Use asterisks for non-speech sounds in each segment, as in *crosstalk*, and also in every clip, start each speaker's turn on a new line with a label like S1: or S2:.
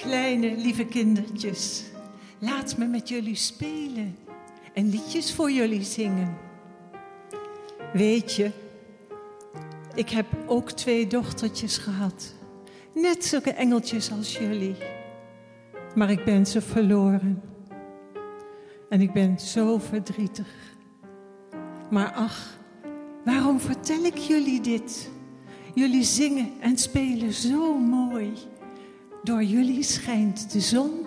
S1: Kleine lieve kindertjes, laat me met jullie spelen en liedjes voor jullie zingen. Weet je, ik heb ook twee dochtertjes gehad. Net zulke engeltjes als jullie. Maar ik ben ze verloren. En ik ben zo verdrietig. Maar ach, waarom vertel ik jullie dit? Jullie zingen en spelen zo mooi. Door jullie schijnt de zon.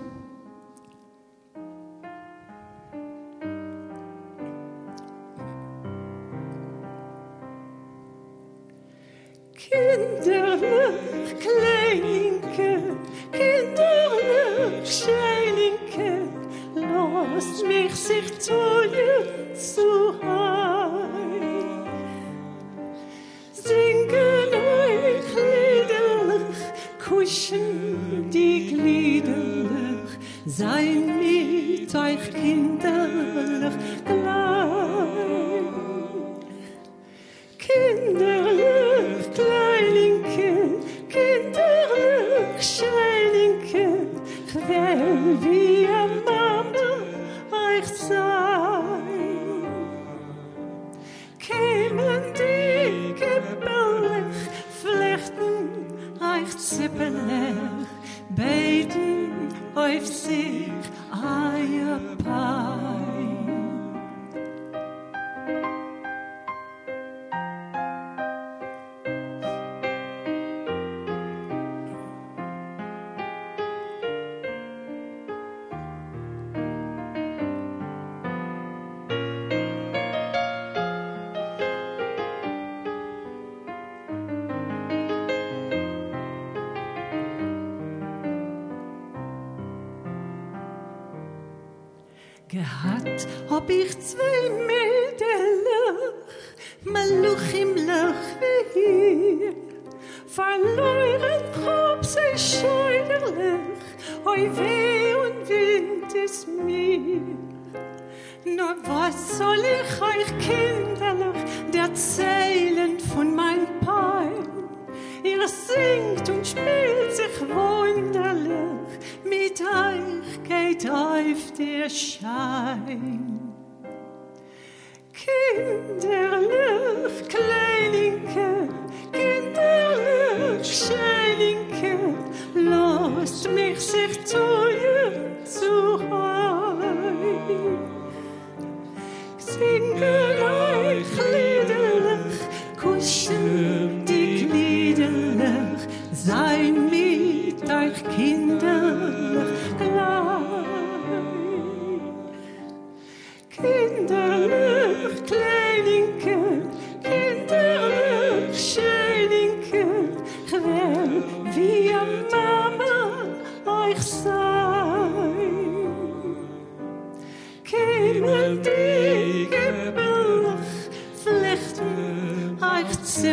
S1: Erzählen von mein Pein? Ihr singt und spielt sich wunderlich, mit euch geht auf der Schein. Kinderlich, Kleininke, kinderlich, Scheininke, lasst mich sich tun zu heim. Singen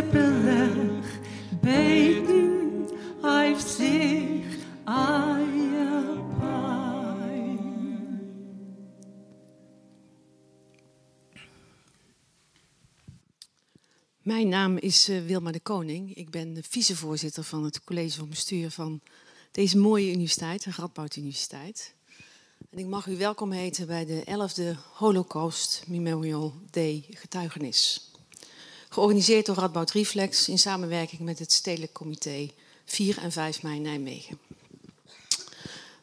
S1: beten.
S2: Mijn naam is eh, Wilma de Koning. Ik ben vicevoorzitter van het college van bestuur van deze mooie universiteit, de Radboud Universiteit. En ik mag u welkom heten bij de 11e Holocaust Memorial Day getuigenis. Georganiseerd door Radboud Reflex in samenwerking met het Stedelijk Comité 4 en 5 mei Nijmegen.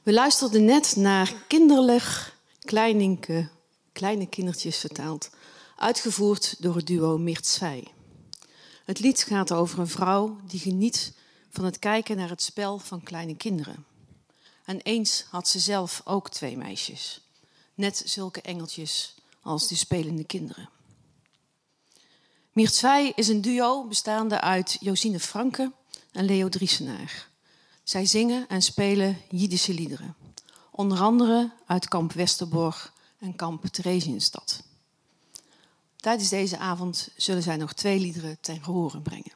S2: We luisterden net naar kinderlijk, kleininke, kleine kindertjes vertaald, uitgevoerd door het duo Mirtzwij. Het lied gaat over een vrouw die geniet van het kijken naar het spel van kleine kinderen. En eens had ze zelf ook twee meisjes. Net zulke engeltjes als die spelende kinderen. Mirtzwij is een duo bestaande uit Josine Franke en Leo Driesenaar. Zij zingen en spelen Jiddische liederen. Onder andere uit kamp Westerborg en kamp Theresienstad. Tijdens deze avond zullen zij nog twee liederen ten gehore brengen.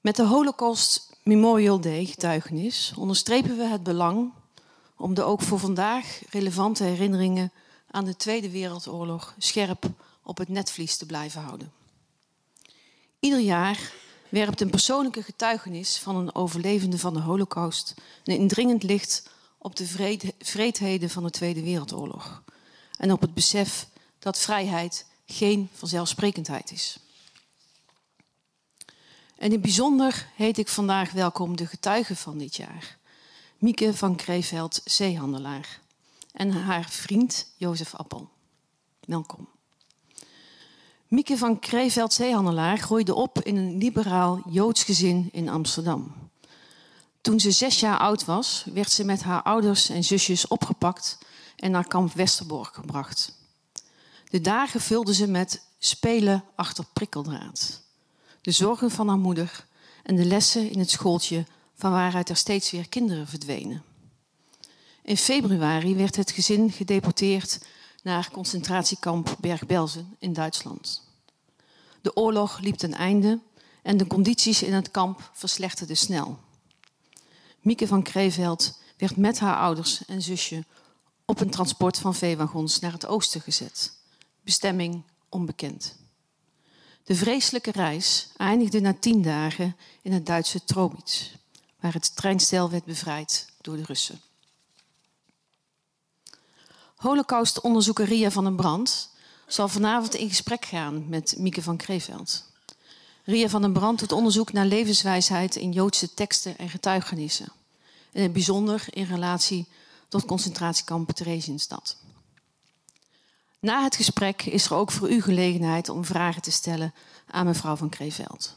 S2: Met de Holocaust Memorial Day getuigenis onderstrepen we het belang om de ook voor vandaag relevante herinneringen aan de Tweede Wereldoorlog scherp op het netvlies te blijven houden. Ieder jaar werpt een persoonlijke getuigenis van een overlevende van de Holocaust een indringend licht op de vreedheden van de Tweede Wereldoorlog en op het besef dat vrijheid geen vanzelfsprekendheid is. En in bijzonder heet ik vandaag welkom de getuigen van dit jaar. Mieke van Kreeveld, zeehandelaar. En haar vriend Jozef Appel. Welkom. Mieke van Kreeveld, zeehandelaar, groeide op in een liberaal Joods gezin in Amsterdam. Toen ze zes jaar oud was, werd ze met haar ouders en zusjes opgepakt en naar kamp Westerbork gebracht. De dagen vulde ze met spelen achter prikkeldraad, de zorgen van haar moeder en de lessen in het schooltje van waaruit er steeds weer kinderen verdwenen. In februari werd het gezin gedeporteerd naar concentratiekamp Berg-Belsen in Duitsland. De oorlog liep ten einde en de condities in het kamp verslechterden snel. Mieke van Kreeveld werd met haar ouders en zusje op een transport van veewagons naar het oosten gezet. Bestemming onbekend. De vreselijke reis eindigde na tien dagen in het Duitse Trobitz, waar het treinstel werd bevrijd door de Russen. Holocaustonderzoeker Ria van den Brand zal vanavond in gesprek gaan met Mieke van Kreeveld. Ria van den Brand doet onderzoek naar levenswijsheid in Joodse teksten en getuigenissen. En in het bijzonder in relatie tot concentratiekamp Theresienstad. Na het gesprek is er ook voor u gelegenheid om vragen te stellen aan mevrouw van Kreeveld.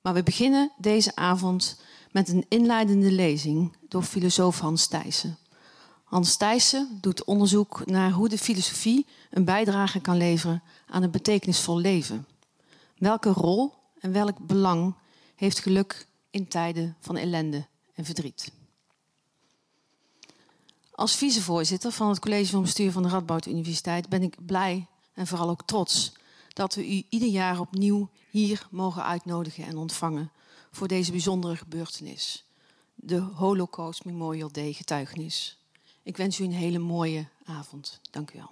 S2: Maar we beginnen deze avond met een inleidende lezing door filosoof Hans Thijssen. Hans Thijssen doet onderzoek naar hoe de filosofie een bijdrage kan leveren aan een betekenisvol leven. Welke rol en welk belang heeft geluk in tijden van ellende en verdriet? Als vicevoorzitter van het college van bestuur van de Radboud Universiteit ben ik blij en vooral ook trots dat we u ieder jaar opnieuw hier mogen uitnodigen en ontvangen voor deze bijzondere gebeurtenis. De Holocaust Memorial Day getuigenis. Ik wens u een hele mooie avond. Dank u wel.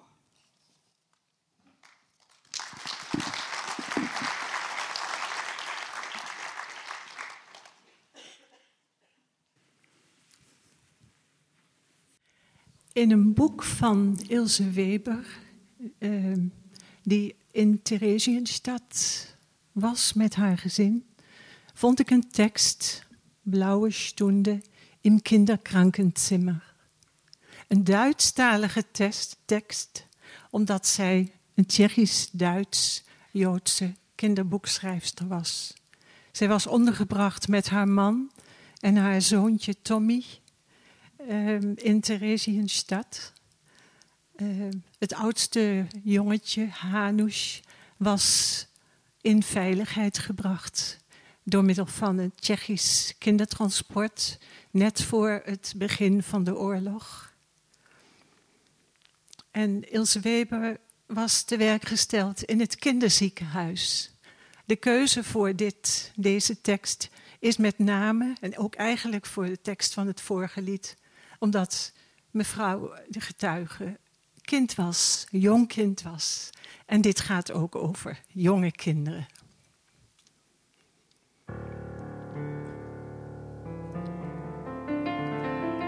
S1: In een boek van Ilse Weber, uh, die in Theresienstadt was met haar gezin, vond ik een tekst, Blauwe Stunde, im Kinderkrankenzimmer. Een Duitsstalige tekst, omdat zij een Tsjechisch-Duits-Joodse kinderboekschrijfster was. Zij was ondergebracht met haar man en haar zoontje Tommy Ehm, in Theresienstadt. Uh, het oudste jongetje, Hanush, was in veiligheid gebracht door middel van een Tsjechisch kindertransport, net voor het begin van de oorlog. En Ilse Weber was te werk gesteld in het kinderziekenhuis. De keuze voor dit, deze tekst is met name, en ook eigenlijk voor de tekst van het vorige lied, omdat mevrouw de getuige kind was, jong kind was. En dit gaat ook over jonge kinderen.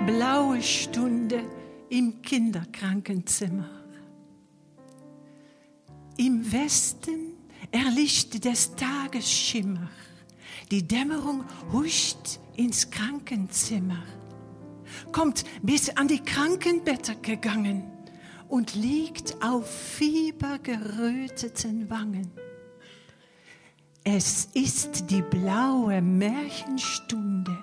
S1: Blauwe Stunde im Kinderkrankenzimmer. Im Westen erlischt des Tages Schimmer. Die Dämmerung huscht ins Krankenzimmer kommt bis an die Krankenbetter gegangen und liegt auf fiebergeröteten Wangen. Es ist die blaue Märchenstunde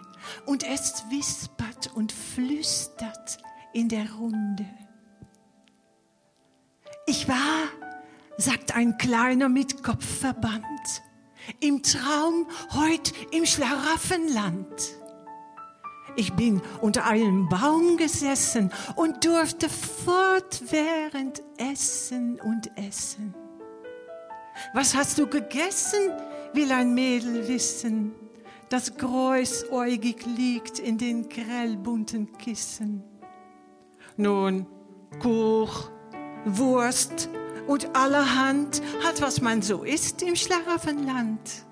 S1: und es wispert und flüstert in der Runde. Ich war, sagt ein Kleiner mit Kopfverband, im Traum heut im Schlaraffenland. Ich bin unter einem Baum gesessen und durfte fortwährend essen und essen. Was hast du gegessen, will ein Mädel wissen, das großäugig liegt in den grellbunten Kissen. Nun, Kuch, Wurst und allerhand hat, was man so isst im Schlaraffenland.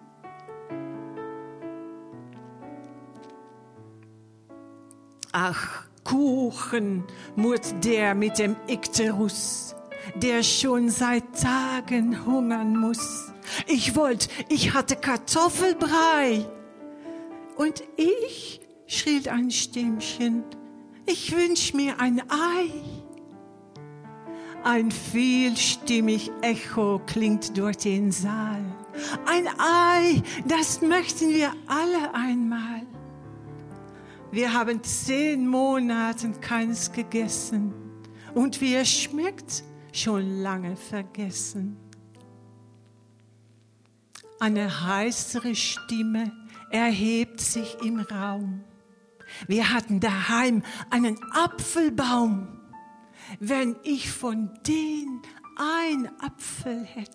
S1: Ach, Kuchen, murrt der mit dem Ikterus, der schon seit Tagen hungern muss. Ich wollte, ich hatte Kartoffelbrei. Und ich, schrie ein Stimmchen, ich wünsch mir ein Ei. Ein vielstimmig Echo klingt durch den Saal. Ein Ei, das möchten wir alle einmal. Wir haben zehn Monate keins gegessen und wie es schmeckt, schon lange vergessen. Eine heißere Stimme erhebt sich im Raum. Wir hatten daheim einen Apfelbaum. Wenn ich von den ein Apfel hätte.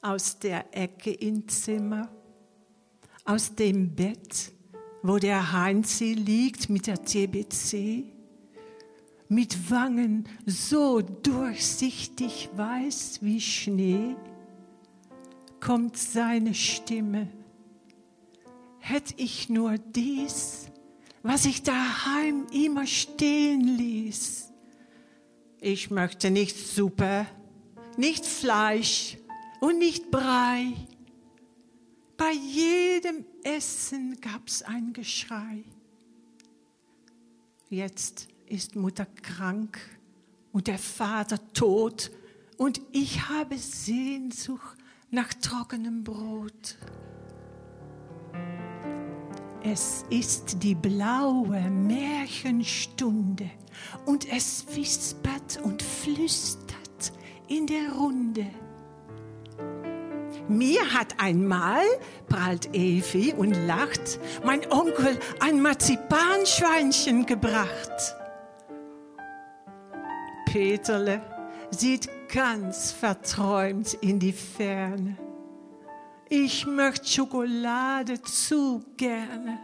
S1: Aus der Ecke im Zimmer, aus dem Bett, wo der Heinzi liegt mit der TBC, mit Wangen so durchsichtig weiß wie Schnee, kommt seine Stimme. Hätt ich nur dies, was ich daheim immer stehen ließ. Ich möchte nicht Suppe, nicht Fleisch und nicht Brei. Bei jedem Essen gab's ein Geschrei. Jetzt ist Mutter krank und der Vater tot und ich habe Sehnsucht nach trockenem Brot. Es ist die blaue Märchenstunde und es wispert und flüstert in der Runde. Mir hat einmal, prahlt Evi und lacht, mein Onkel ein Marzipanschweinchen gebracht. Peterle sieht ganz verträumt in die Ferne. Ich möchte Schokolade zu gerne.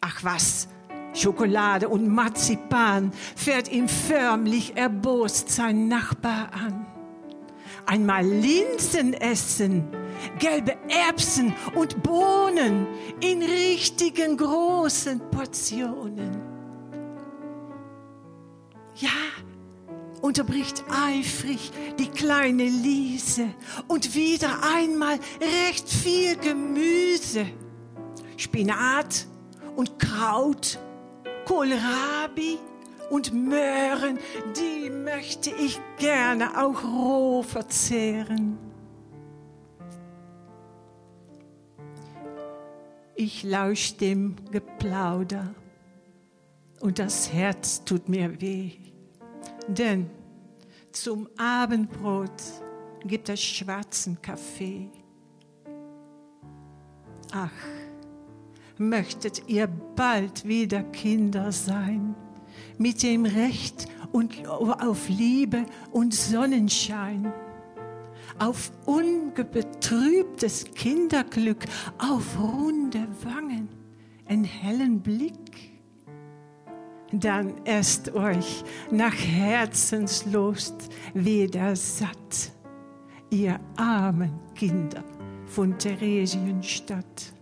S1: Ach was, Schokolade und Marzipan fährt ihm förmlich erbost sein Nachbar an. Einmal Linsen essen, gelbe Erbsen und Bohnen in richtigen großen Portionen. Unterbricht eifrig die kleine Liese und wieder einmal recht viel Gemüse. Spinat und Kraut, Kohlrabi und Möhren, die möchte ich gerne auch roh verzehren. Ich lausch dem Geplauder und das Herz tut mir weh. Denn zum Abendbrot gibt es schwarzen Kaffee. Ach, möchtet ihr bald wieder Kinder sein, mit dem Recht und auf Liebe und Sonnenschein, auf ungebetrübtes Kinderglück, auf runde Wangen, einen hellen Blick dann esst euch nach Herzenslust wieder satt, ihr armen Kinder von Theresienstadt.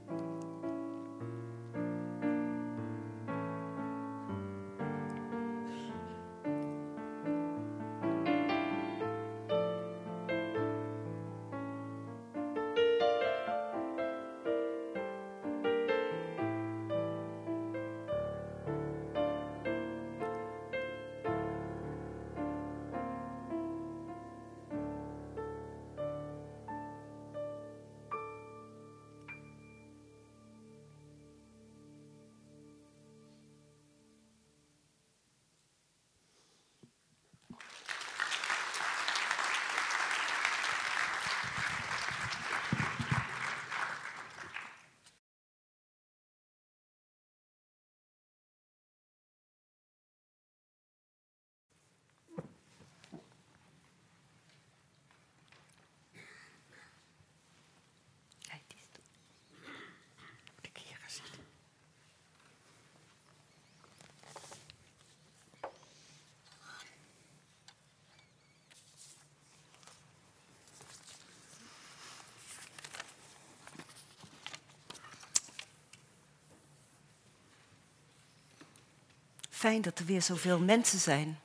S3: Fijn dat er weer zoveel mensen zijn.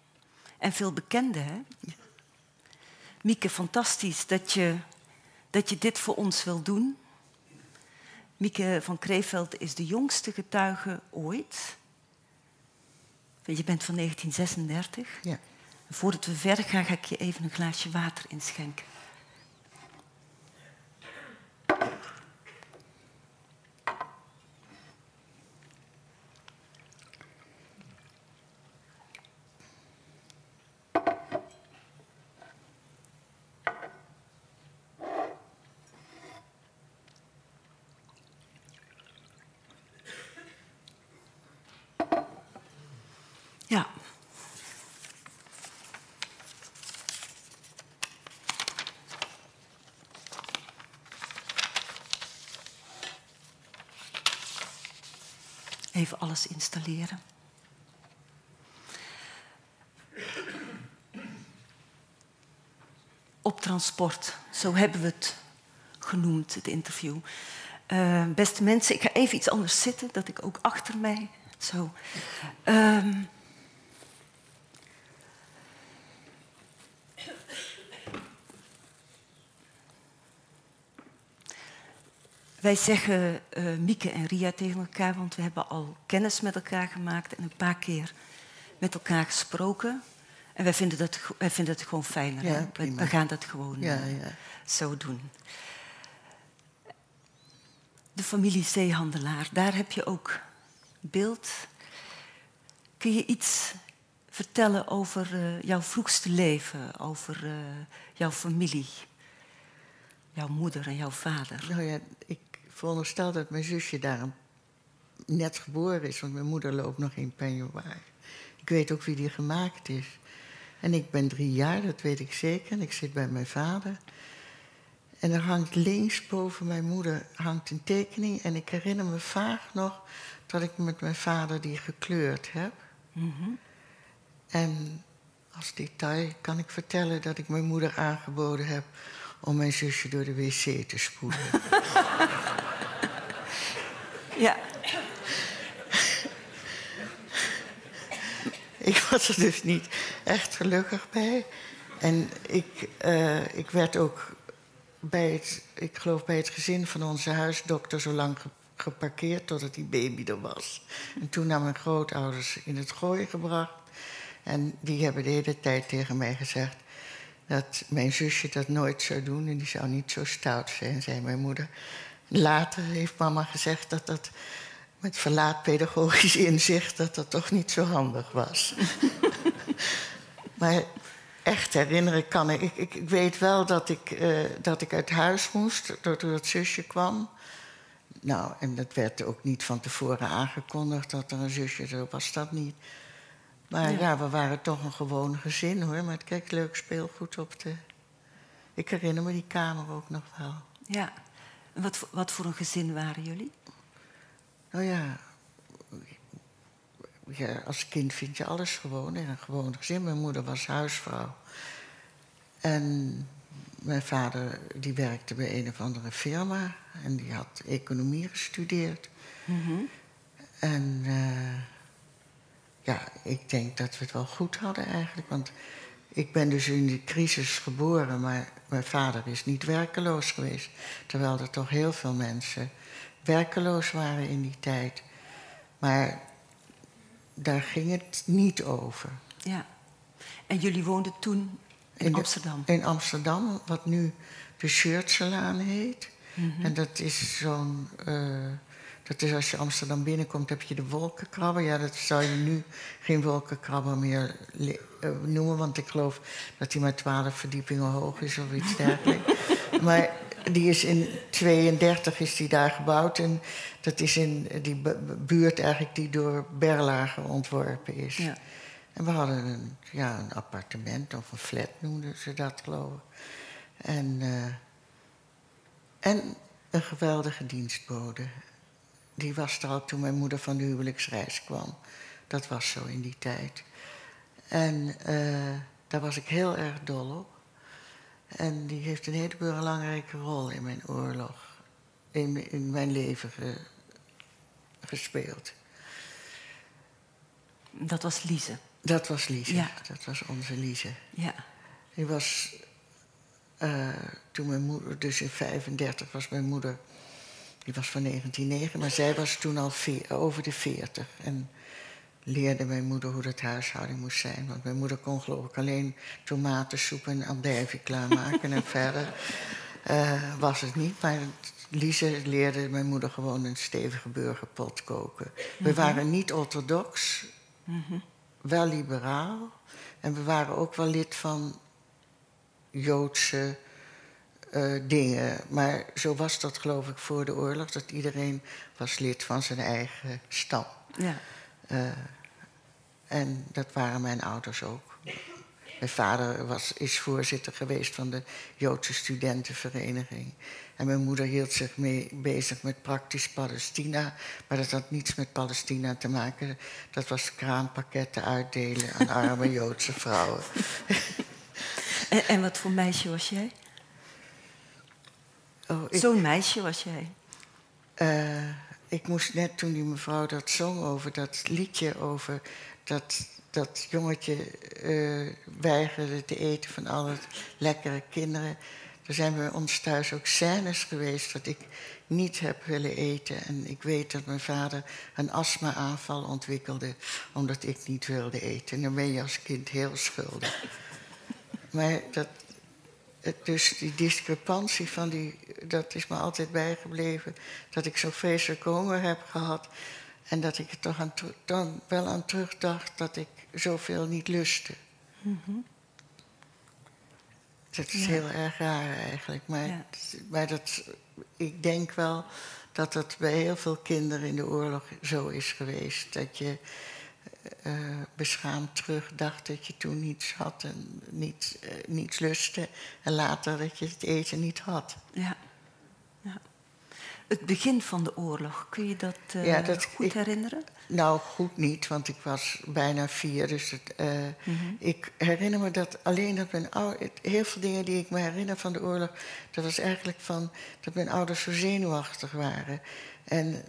S3: En veel bekenden, hè? Mieke, fantastisch dat je, dat je dit voor ons wil doen. Mieke van Kreeveld is de jongste getuige ooit. Je bent van 1936.
S4: Ja.
S3: Voordat we verder gaan, ga ik je even een glaasje water inschenken. Ja. Even alles installeren. Op transport, zo hebben we het genoemd, het interview. Uh, beste mensen, ik ga even iets anders zitten, dat ik ook achter mij zo. Um, Wij zeggen uh, Mieke en Ria tegen elkaar, want we hebben al kennis met elkaar gemaakt en een paar keer met elkaar gesproken. En wij vinden dat, wij vinden het gewoon fijner.
S4: Ja,
S3: we, we, gaan dat gewoon
S4: ja,
S3: uh,
S4: ja.
S3: zo doen. De familie Zeehandelaar, daar heb je ook beeld. Kun je iets vertellen over uh, jouw vroegste leven, over jouw familie? Jouw moeder en jouw vader.
S4: Nou ja, veronderstel dat mijn zusje daar net geboren is, want mijn moeder loopt nog in peignoir. Ik weet ook wie die gemaakt is. En ik ben drie jaar, dat weet ik zeker. En ik zit bij mijn vader. En er hangt links boven mijn moeder hangt een tekening. En ik herinner me vaag nog dat ik met mijn vader die gekleurd heb.
S3: Mm -hmm.
S4: En als detail kan ik vertellen dat ik mijn moeder aangeboden heb om mijn zusje door de wc te spoelen. *laughs*
S3: ja.
S4: ik was er dus niet echt gelukkig bij. En ik, uh, ik werd ook bij het, ik geloof bij het gezin van onze huisdokter zo lang geparkeerd totdat die baby er was. En toen naar mijn grootouders in het gooi gebracht. En die hebben de hele tijd tegen mij gezegd dat mijn zusje dat nooit zou doen en die zou niet zo stout zijn, zei mijn moeder. Later heeft mama gezegd dat dat met verlaat pedagogisch *laughs* inzicht dat dat toch niet zo handig was. *laughs* maar echt herinneren kan ik. Ik, weet wel dat ik, uh, dat ik uit huis moest doordat zusje kwam. Nou, en dat werd ook niet van tevoren aangekondigd dat er een zusje zo was dat niet. Maar ja. ja. we waren toch een gewoon gezin hoor. Met kijk, leuk speelgoed op de. Ik herinner me die kamer ook nog wel.
S3: Ja. En wat, wat voor een gezin waren jullie?
S4: Nou ja. ja. Als kind vind je alles gewoon in een gewoon gezin. Mijn moeder was huisvrouw. En mijn vader die werkte bij een of andere firma. En die had economie gestudeerd.
S3: Mm -hmm.
S4: En. Uh, ja, ik denk dat we het wel goed hadden eigenlijk. Want ik ben dus in die crisis geboren, maar mijn vader is niet werkeloos geweest. Terwijl er toch heel veel mensen werkeloos waren in die tijd. Maar daar ging het niet over.
S3: Ja. En jullie woonden toen in, in Amsterdam?
S4: De, in Amsterdam, wat nu de Shirtsalaan heet.
S3: Mm -hmm.
S4: En dat is zo'n. Uh, dat is als je Amsterdam binnenkomt, heb je de wolkenkrabber. Ja, dat zou je nu geen wolkenkrabber meer uh, noemen, want ik geloof dat die maar twaalf verdiepingen hoog is of iets dergelijks. *laughs* maar die is in 32 is die daar gebouwd en dat is in die buurt eigenlijk die door Berlage ontworpen is.
S3: Ja.
S4: En we hadden een, ja, een appartement of een flat noemden ze dat, geloof ik. En, uh, en een geweldige dienstbode die was er al toen mijn moeder van de huwelijksreis kwam. Dat was zo in die tijd. En uh, daar was ik heel erg dol op. En die heeft een hele belangrijke rol in mijn oorlog, in, in mijn leven ge, gespeeld.
S3: Dat was Lise.
S4: Dat was Lise.
S3: Ja.
S4: Dat was onze Lise.
S3: Ja.
S4: Die was, eh, toen mijn moeder, dus in 35 was mijn moeder, die was van 1909, maar zij was toen al over de 40. En leerde mijn moeder hoe dat huishouding moest zijn. Want mijn moeder kon geloof ik alleen tomatensoep en andijvie klaarmaken. en *laughs* verder eh, was het niet. Maar Lise leerde mijn moeder gewoon een stevige burgerpot koken. We waren niet orthodox, wel liberaal. En we waren ook wel lid van Joodse eh, dingen. Maar zo was dat geloof ik voor de oorlog. Dat iedereen was lid van zijn eigen stam.
S3: Ja.
S4: Eh, en dat waren mijn ouders ook. Mijn vader was, is voorzitter geweest van de Joodse studentenvereniging. En mijn moeder hield zich mee bezig met praktisch Palestina. Maar dat had niets met Palestina te maken. Dat was kraampakketten uitdelen aan arme *laughs* Joodse vrouwen.
S3: En, en wat voor meisje was jij?
S4: Oh, ik,
S3: Zo'n meisje was jij.
S4: eh, ik moest net toen die mevrouw dat zong over dat liedje over dat, dat jongetje eh, weigerde te eten van alle lekkere kinderen. Er zijn bij ons thuis ook scènes geweest dat ik niet heb willen eten. En ik weet dat mijn vader een astma-aanval ontwikkelde omdat ik niet wilde eten. En dan ben je als kind heel schuldig. *laughs* Maar dat, dus die discrepantie van die, dat is me altijd bijgebleven. Dat ik zo vreselijk honger heb gehad. En dat ik er toch aan, dan wel aan terugdacht dat ik zoveel niet lustte. Dat is
S3: Ja.
S4: heel erg raar eigenlijk. Maar,
S3: Ja.
S4: maar dat, ik denk wel dat dat bij heel veel kinderen in de oorlog zo is geweest. Dat je eh, beschaamd terugdacht dat je toen niets had en niet, eh, niets lustte. En later dat je het eten niet had.
S3: Ja. ja. Het begin van de oorlog, kun je dat, eh,
S4: Ja, dat-
S3: goed
S4: ik-
S3: herinneren?
S4: Nou, goed niet, want ik was bijna vier. Dus het, eh, ik herinner me dat alleen dat mijn ouders... Heel veel dingen die ik me herinner van de oorlog... dat was eigenlijk van dat mijn ouders zo zenuwachtig waren. En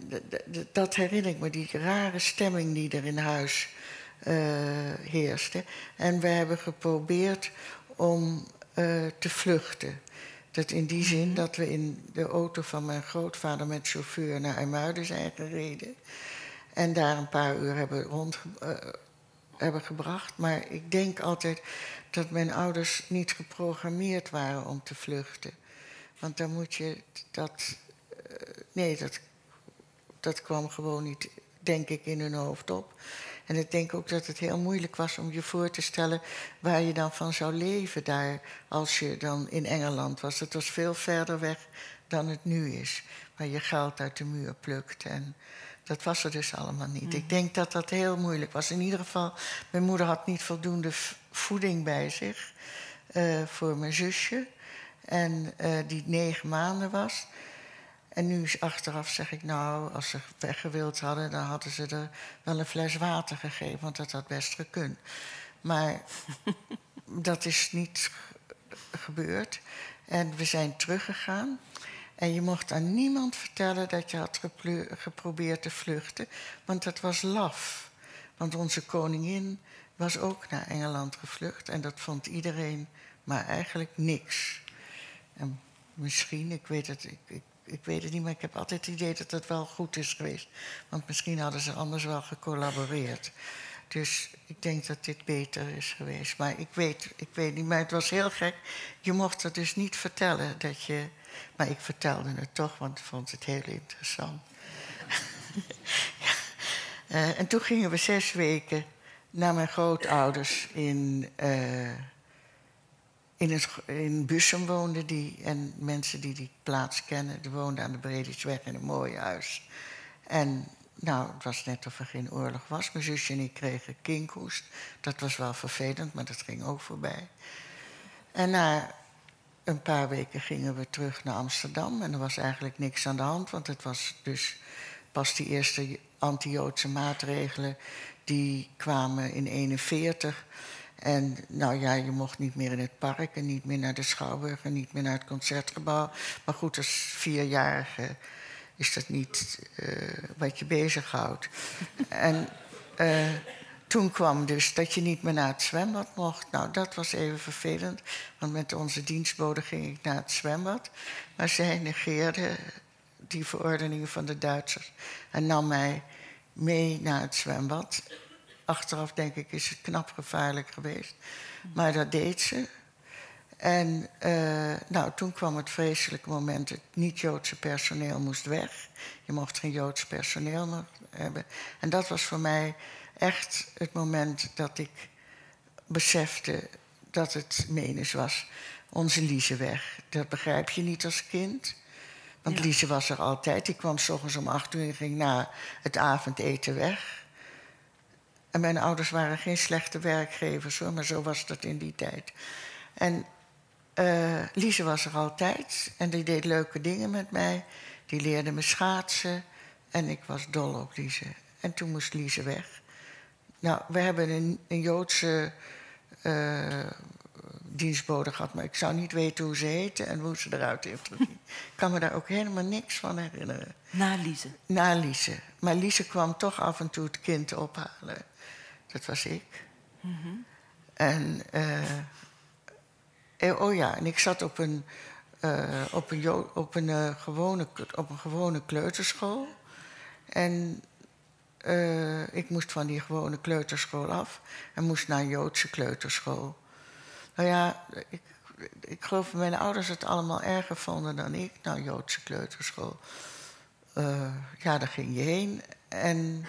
S4: dat herinner ik me, die rare stemming die er in huis eh, heerste. En we hebben geprobeerd om eh, te vluchten. Dat in die zin dat we in de auto van mijn grootvader met chauffeur naar IJmuiden zijn gereden. En daar een paar uur hebben rond eh, hebben gebracht. Maar ik denk altijd dat mijn ouders niet geprogrammeerd waren om te vluchten. Want dan moet je dat. nee, dat, dat kwam gewoon niet, denk ik, in hun hoofd op. En ik denk ook dat het heel moeilijk was om je voor te stellen waar je dan van zou leven daar als je dan in Engeland was. Het was veel verder weg dan het nu is. Waar je geld uit de muur plukt. En dat was er dus allemaal niet. Ik denk dat dat heel moeilijk was. In ieder geval, mijn moeder had niet voldoende voeding bij zich eh, voor mijn zusje. En eh, die negen maanden was. En nu is achteraf zeg ik, nou, als ze weggewild hadden, dan hadden ze er wel een fles water gegeven, want dat had best gekund. Maar *laughs* dat is niet ge- gebeurd. En we zijn teruggegaan. En je mocht aan niemand vertellen dat je had geprobeerd te vluchten, want dat was laf. Want onze koningin was ook naar Engeland gevlucht en dat vond iedereen maar eigenlijk niks. En misschien, ik weet, het, ik, ik, ik weet het niet, maar ik heb altijd het idee dat het wel goed is geweest. Want misschien hadden ze anders wel gecollaboreerd. Dus ik denk dat dit beter is geweest. Maar ik weet, ik weet niet, maar het was heel gek. Je mocht het dus niet vertellen dat je. Maar ik vertelde het toch, want ik vond het heel interessant. *laughs* Eh, en toen gingen we zes weken naar mijn grootouders in. eh, in, het, in die. En mensen die die plaats kennen, die woonden aan de Bredisweg in een mooi huis. En nou, het was net of er geen oorlog was. Mijn zusje en ik kregen kinkhoest. Dat was wel vervelend, maar dat ging ook voorbij. En na een paar weken gingen we terug naar Amsterdam. En er was eigenlijk niks aan de hand, want het was dus pas die eerste anti-Joodse maatregelen... die kwamen in 41. En nou ja, je mocht niet meer in het park en niet meer naar de Schouwburg... en niet meer naar het Concertgebouw. Maar goed, als vierjarige is dat niet eh, wat je bezighoudt. *laughs* en eh, toen kwam dus dat je niet meer naar het zwembad mocht. Nou, dat was even vervelend, want met onze dienstbode ging ik naar het zwembad. Maar zij negeerde die verordeningen van de Duitsers en nam mij mee naar het zwembad. Achteraf denk ik is het knap gevaarlijk geweest, maar dat deed ze. En uh, nou, toen kwam het vreselijke moment. Het niet-Joodse personeel moest weg. Je mocht geen Joods personeel meer hebben. En dat was voor mij echt het moment dat ik besefte dat het menens was. Onze Lize weg. Dat begrijp je niet als kind. Want ja. Lize was er altijd. Die kwam s ochtends om acht uur en ging na het avondeten weg. En mijn ouders waren geen slechte werkgevers hoor, maar zo was dat in die tijd. En uh, Lize was er altijd en die deed leuke dingen met mij. Die leerde me schaatsen en ik was dol op Lize. En toen moest Lize weg. Nou, we hebben een, een Joodse uh, dienstbode gehad, maar ik zou niet weten hoe ze heette en hoe ze eruit heeft gezien. *laughs* ik kan me daar ook helemaal niks van herinneren.
S3: Na Lize?
S4: Na Lize. Maar Lize kwam toch af en toe het kind ophalen. Dat was ik. En... Uh, oh ja, en ik zat op een, uh, op een, op een, gewone, op een gewone kleuterschool. En ik moest van die gewone kleuterschool af en moest naar een Joodse kleuterschool. Nou ja, ik, ik geloof dat mijn ouders het allemaal erger vonden dan ik. Nou, Joodse kleuterschool. ja, daar ging je heen. En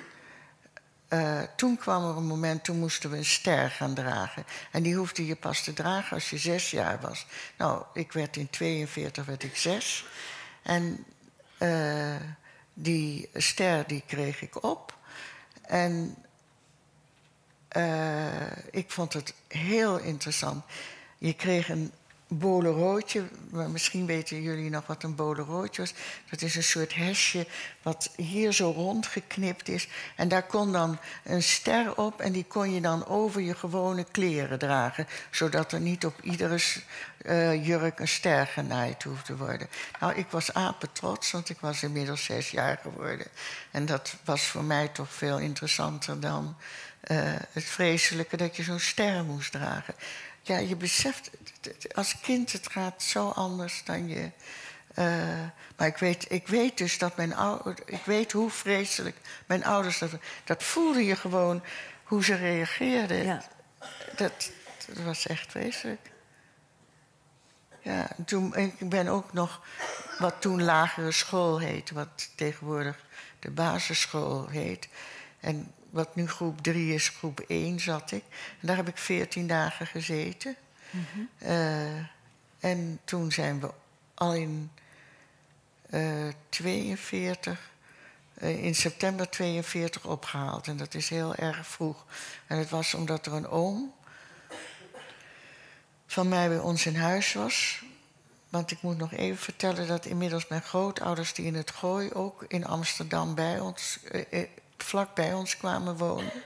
S4: uh, toen kwam er een moment, toen moesten we een ster gaan dragen. En die hoefde je pas te dragen als je zes jaar was. Nou, ik werd in 42 werd ik zes. En uh, die ster die kreeg ik op. En uh, ik vond het heel interessant. Je kreeg een boleroodje. Misschien weten jullie nog wat een boleroodje was. Dat is een soort hesje wat hier zo rondgeknipt is. En daar kon dan een ster op en die kon je dan over je gewone kleren dragen. Zodat er niet op iedere uh, jurk een ster genaaid hoefde te worden. Nou, ik was apetrots, want ik was inmiddels zes jaar geworden. En dat was voor mij toch veel interessanter dan uh, het vreselijke dat je zo'n ster moest dragen ja, je beseft, als kind, het gaat zo anders dan je. Uh, maar ik weet, ik weet dus dat mijn ouders, ik weet hoe vreselijk mijn ouders dat. Dat voelde je gewoon hoe ze reageerden. Ja. Dat, dat was echt vreselijk. Ja, toen, ik ben ook nog wat toen lagere school heet, wat tegenwoordig de basisschool heet. En wat nu groep 3 is, groep 1 zat ik. En daar heb ik 14 dagen gezeten. Mm -hmm. uh, en toen zijn we al in uh, 42, uh, in september 42 opgehaald. En dat is heel erg vroeg. En het was omdat er een oom van mij bij ons in huis was. Want ik moet nog even vertellen dat inmiddels mijn grootouders, die in het Gooi ook in Amsterdam bij ons, eh, vlak bij ons kwamen wonen.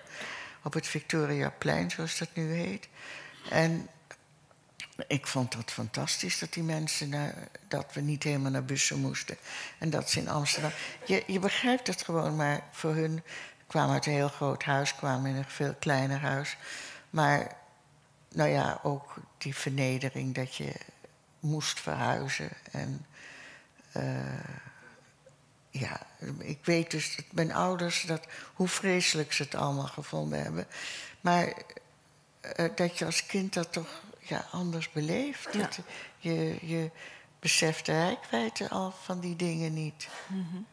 S4: Op het Victoriaplein, zoals dat nu heet. En ik vond dat fantastisch dat die mensen naar, dat we niet helemaal naar bussen moesten. En dat ze in Amsterdam. Je, je begrijpt het gewoon, maar voor hun kwamen uit een heel groot huis, kwamen in een veel kleiner huis. Maar nou ja, ook die vernedering dat je moest verhuizen. En uh, ja, ik weet dus dat mijn ouders, dat, hoe vreselijk ze het allemaal gevonden hebben. Maar uh, dat je als kind dat toch ja, anders beleeft. Ja. Dat je, je beseft de rijkwijde al van die dingen niet. Mm -hmm.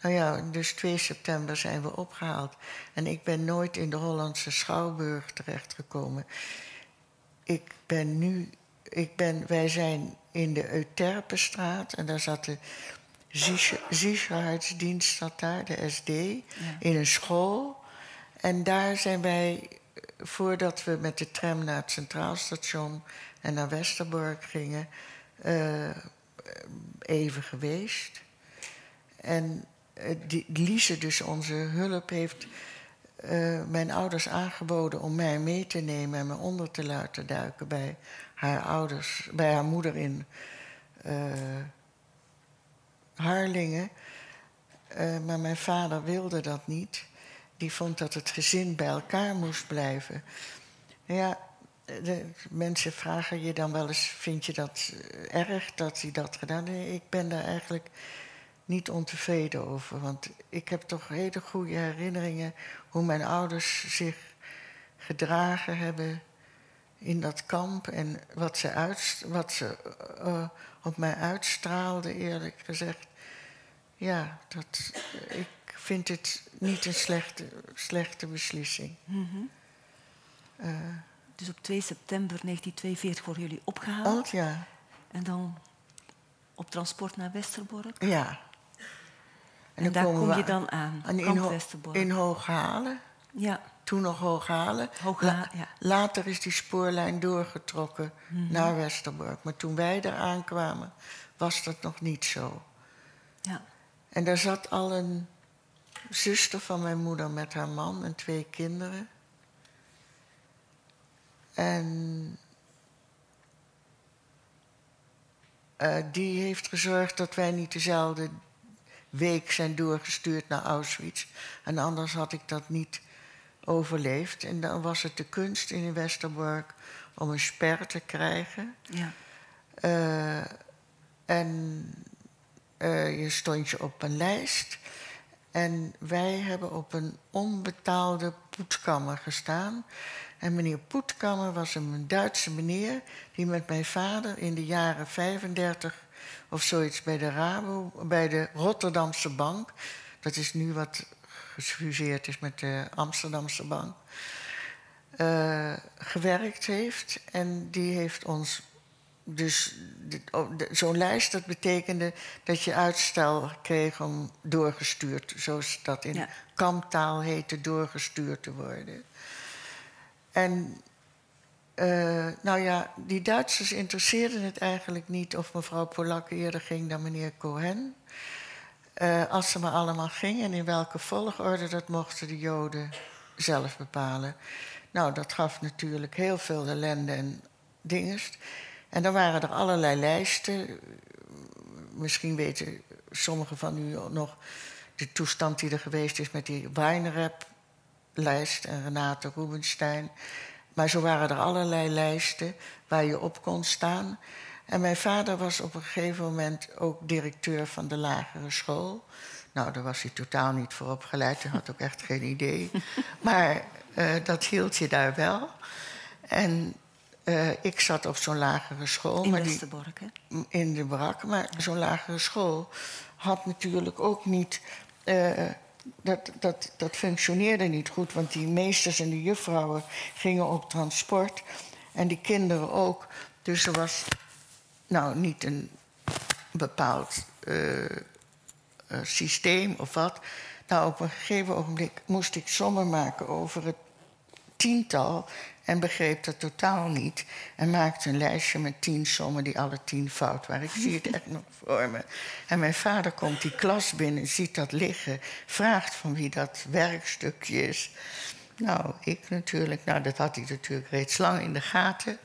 S4: Nou ja, dus 2 september zijn we opgehaald. En ik ben nooit in de Hollandse Schouwburg terechtgekomen. Ik ben nu, ik ben, wij zijn in de Euterpenstraat en daar zat de Sicherheidsdienst zat daar, de SD, in een school. En daar zijn wij, voordat we met de tram naar het Centraal Station en naar Westerbork gingen, uh, even geweest. En uh, die, Lise, dus onze hulp, heeft uh, mijn ouders aangeboden om mij mee te nemen en me onder te laten duiken bij haar ouders, bij haar moeder in. Harlingen. Uh, maar mijn vader wilde dat niet. die vond dat het gezin bij elkaar moest blijven. Ja, de mensen vragen je dan wel eens: vind je dat erg dat hij dat gedaan heeft? Ik ben daar eigenlijk niet ontevreden over. Want ik heb toch hele goede herinneringen hoe mijn ouders zich gedragen hebben in dat kamp en wat ze, uit, wat ze uh, op mij uitstraalden, eerlijk gezegd. Ja, dat, ik vind het niet een slechte, slechte beslissing.
S3: Mm -hmm. uh, dus op 2 september 1942 worden jullie opgehaald.
S4: Oh, ja.
S3: En dan op transport naar Westerbork.
S4: Ja.
S3: En, en daar kom je dan aan,
S4: in, Ho in Hooghalen.
S3: Ja.
S4: Toen nog Hooghalen.
S3: Hooghalen ja.
S4: Later is die spoorlijn doorgetrokken mm -hmm. naar Westerbork. Maar toen wij daar aankwamen, was dat nog niet zo.
S3: Ja.
S4: En daar zat al een zuster van mijn moeder met haar man en twee kinderen. En uh, die heeft gezorgd dat wij niet dezelfde week zijn doorgestuurd naar Auschwitz. En anders had ik dat niet overleefd. En dan was het de kunst in Westerbork om een sper te krijgen.
S3: Ja.
S4: Uh, en uh, je stond je op een lijst. En wij hebben op een onbetaalde poetskammer gestaan. En meneer Poetkammer was een Duitse meneer die met mijn vader in de jaren 35 of zoiets bij de Rabo, bij de Rotterdamse Bank. Dat is nu wat gefuseerd is met de Amsterdamse Bank. Uh, gewerkt heeft. En die heeft ons. Dus zo'n lijst, dat betekende dat je uitstel kreeg om doorgestuurd, zoals dat in
S3: Ja.
S4: kamptaal heette, doorgestuurd te worden. En eh, nou ja, die Duitsers interesseerden het eigenlijk niet of mevrouw Polak eerder ging dan meneer Cohen. Eh, als ze maar allemaal gingen en in welke volgorde, dat mochten de Joden zelf bepalen. Nou, dat gaf natuurlijk heel veel ellende en dingest. En dan waren er allerlei lijsten. Misschien weten sommigen van u nog de toestand die er geweest is met die Weinrep-lijst en Renate Rubenstein. Maar zo waren er allerlei lijsten waar je op kon staan. En mijn vader was op een gegeven moment ook directeur van de lagere school. Nou, daar was hij totaal niet voor opgeleid. Hij had ook echt geen idee. *laughs* Maar uh, dat hield je daar wel. En uh, ik zat op zo'n lagere school.
S3: In
S4: maar
S3: Westerbork, hè?
S4: die, in de barak. Maar zo'n lagere school had natuurlijk ook niet... Uh, dat, dat, dat functioneerde niet goed, want die meesters en die juffrouwen gingen op transport. En die kinderen ook. Dus er was nou niet een bepaald uh, uh, systeem of wat. Nou, op een gegeven ogenblik moest ik sommen maken over het tiental en begreep dat totaal niet. En maakte een lijstje met tien sommen die alle tien fout waren. Ik zie het echt nog voor me. En mijn vader komt die klas binnen, ziet dat liggen, vraagt van wie dat werkstukje is. Nou, ik natuurlijk. Nou, dat had hij natuurlijk reeds lang in de gaten.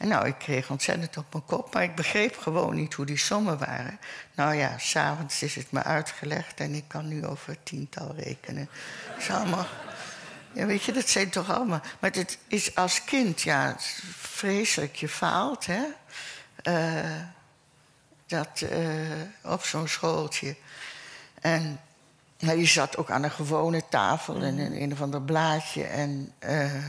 S4: En nou, ik kreeg ontzettend op mijn kop, maar ik begreep gewoon niet hoe die sommen waren. Nou ja, s'avonds is het me uitgelegd en ik kan nu over tiental rekenen. Dat is allemaal. Ja, weet je, dat zijn toch allemaal. Maar het is als kind, ja, vreselijk. Je faalt, hè? Uh, dat uh, op zo'n schooltje. En nou, je zat ook aan een gewone tafel en in een of ander blaadje. En. Uh,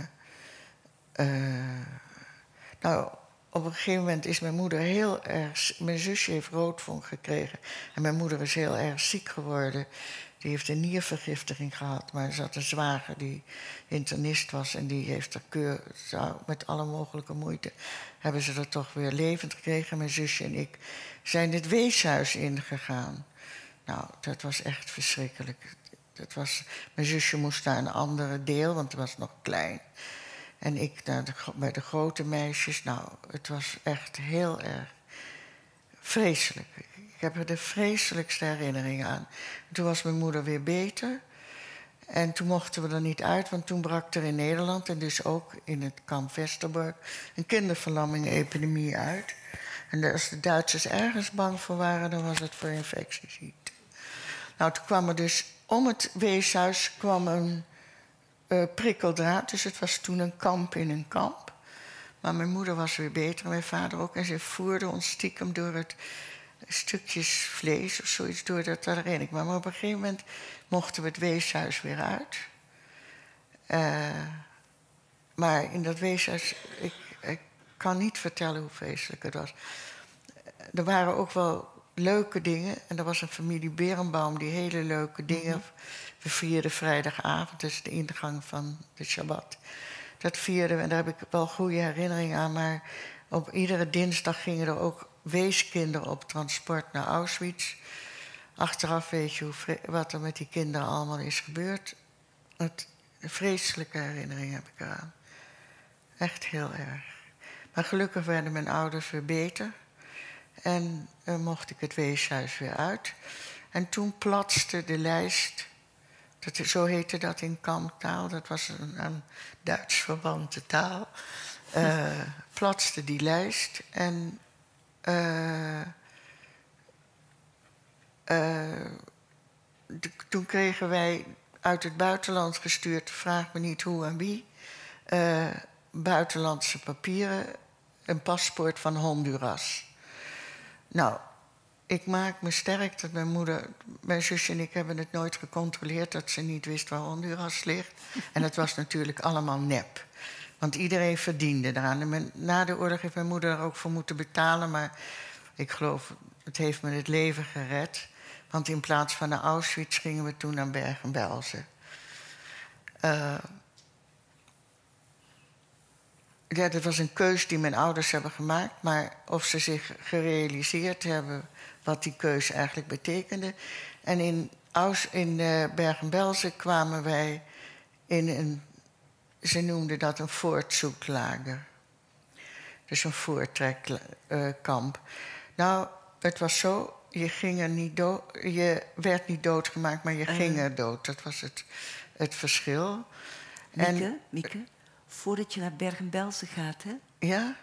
S4: nou, op een gegeven moment is mijn moeder heel erg. Mijn zusje heeft roodvonk gekregen. En mijn moeder is heel erg ziek geworden. Die heeft een niervergiftiging gehad. Maar ze had een zwager die internist was. En die heeft er keur. Met alle mogelijke moeite. hebben ze er toch weer levend gekregen. Mijn zusje en ik zijn het weeshuis ingegaan. Nou, dat was echt verschrikkelijk. Dat was, mijn zusje moest naar een andere deel, want het was nog klein. En ik naar de, bij de grote meisjes. Nou, het was echt heel erg vreselijk. Ik heb er de vreselijkste herinneringen aan. Toen was mijn moeder weer beter. En toen mochten we er niet uit, want toen brak er in Nederland... en dus ook in het kamp Westerbork... een kinderverlamming-epidemie uit. En als de Duitsers ergens bang voor waren... dan was het voor infectieziekten. Nou, toen kwam er dus om het weeshuis kwam een uh, prikkeldraad. Dus het was toen een kamp in een kamp. Maar mijn moeder was weer beter, mijn vader ook. En ze voerde ons stiekem door het stukjes vlees of zoiets door dat erin. Maar op een gegeven moment mochten we het weeshuis weer uit. Uh, maar in dat weeshuis, ik, ik kan niet vertellen hoe vreselijk het was. Er waren ook wel leuke dingen. En er was een familie Berenbaum die hele leuke dingen. Mhm. We vierden vrijdagavond, dus de ingang van de Shabbat. Dat vierden en daar heb ik wel goede herinneringen aan. Maar op iedere dinsdag gingen er ook weeskinderen op transport naar Auschwitz. Achteraf weet je hoe, wat er met die kinderen allemaal is gebeurd. Het, vreselijke herinnering heb ik eraan. Echt heel erg. Maar gelukkig werden mijn ouders weer beter. En uh, mocht ik het weeshuis weer uit. En toen platste de lijst. Dat, zo heette dat in kamptaal. Dat was een, een Duits verwante taal. Uh, *laughs* platste die lijst. En uh, toen kregen wij uit het buitenland gestuurd, vraag me niet hoe en wie, buitenlandse papieren, een paspoort van Honduras. Nou, ik maak me sterk dat mijn moeder, mijn zusje en ik hebben het nooit gecontroleerd dat ze niet wist waar Honduras ligt. En het was natuurlijk allemaal nep. Want iedereen verdiende eraan. na de oorlog heeft mijn moeder er ook voor moeten betalen, maar ik geloof, het heeft me het leven gered. Want in plaats van naar Auschwitz gingen we toen naar Bergen-Belsen. Uh, ja, dat was een keus die mijn ouders hebben gemaakt. Maar of ze zich gerealiseerd hebben wat die keus eigenlijk betekende. En in, Aus, in uh, Bergen-Belsen kwamen wij in een... Ze noemden dat een voortzoeklager. Dus een voortrekkamp. Nou, het was zo... Je, ging er niet dood, je werd niet doodgemaakt, maar je uh. ging er dood. Dat was het, het verschil.
S3: Mieke, en, Mieke? voordat je naar Bergen-Belsen gaat, hè?
S4: Ja?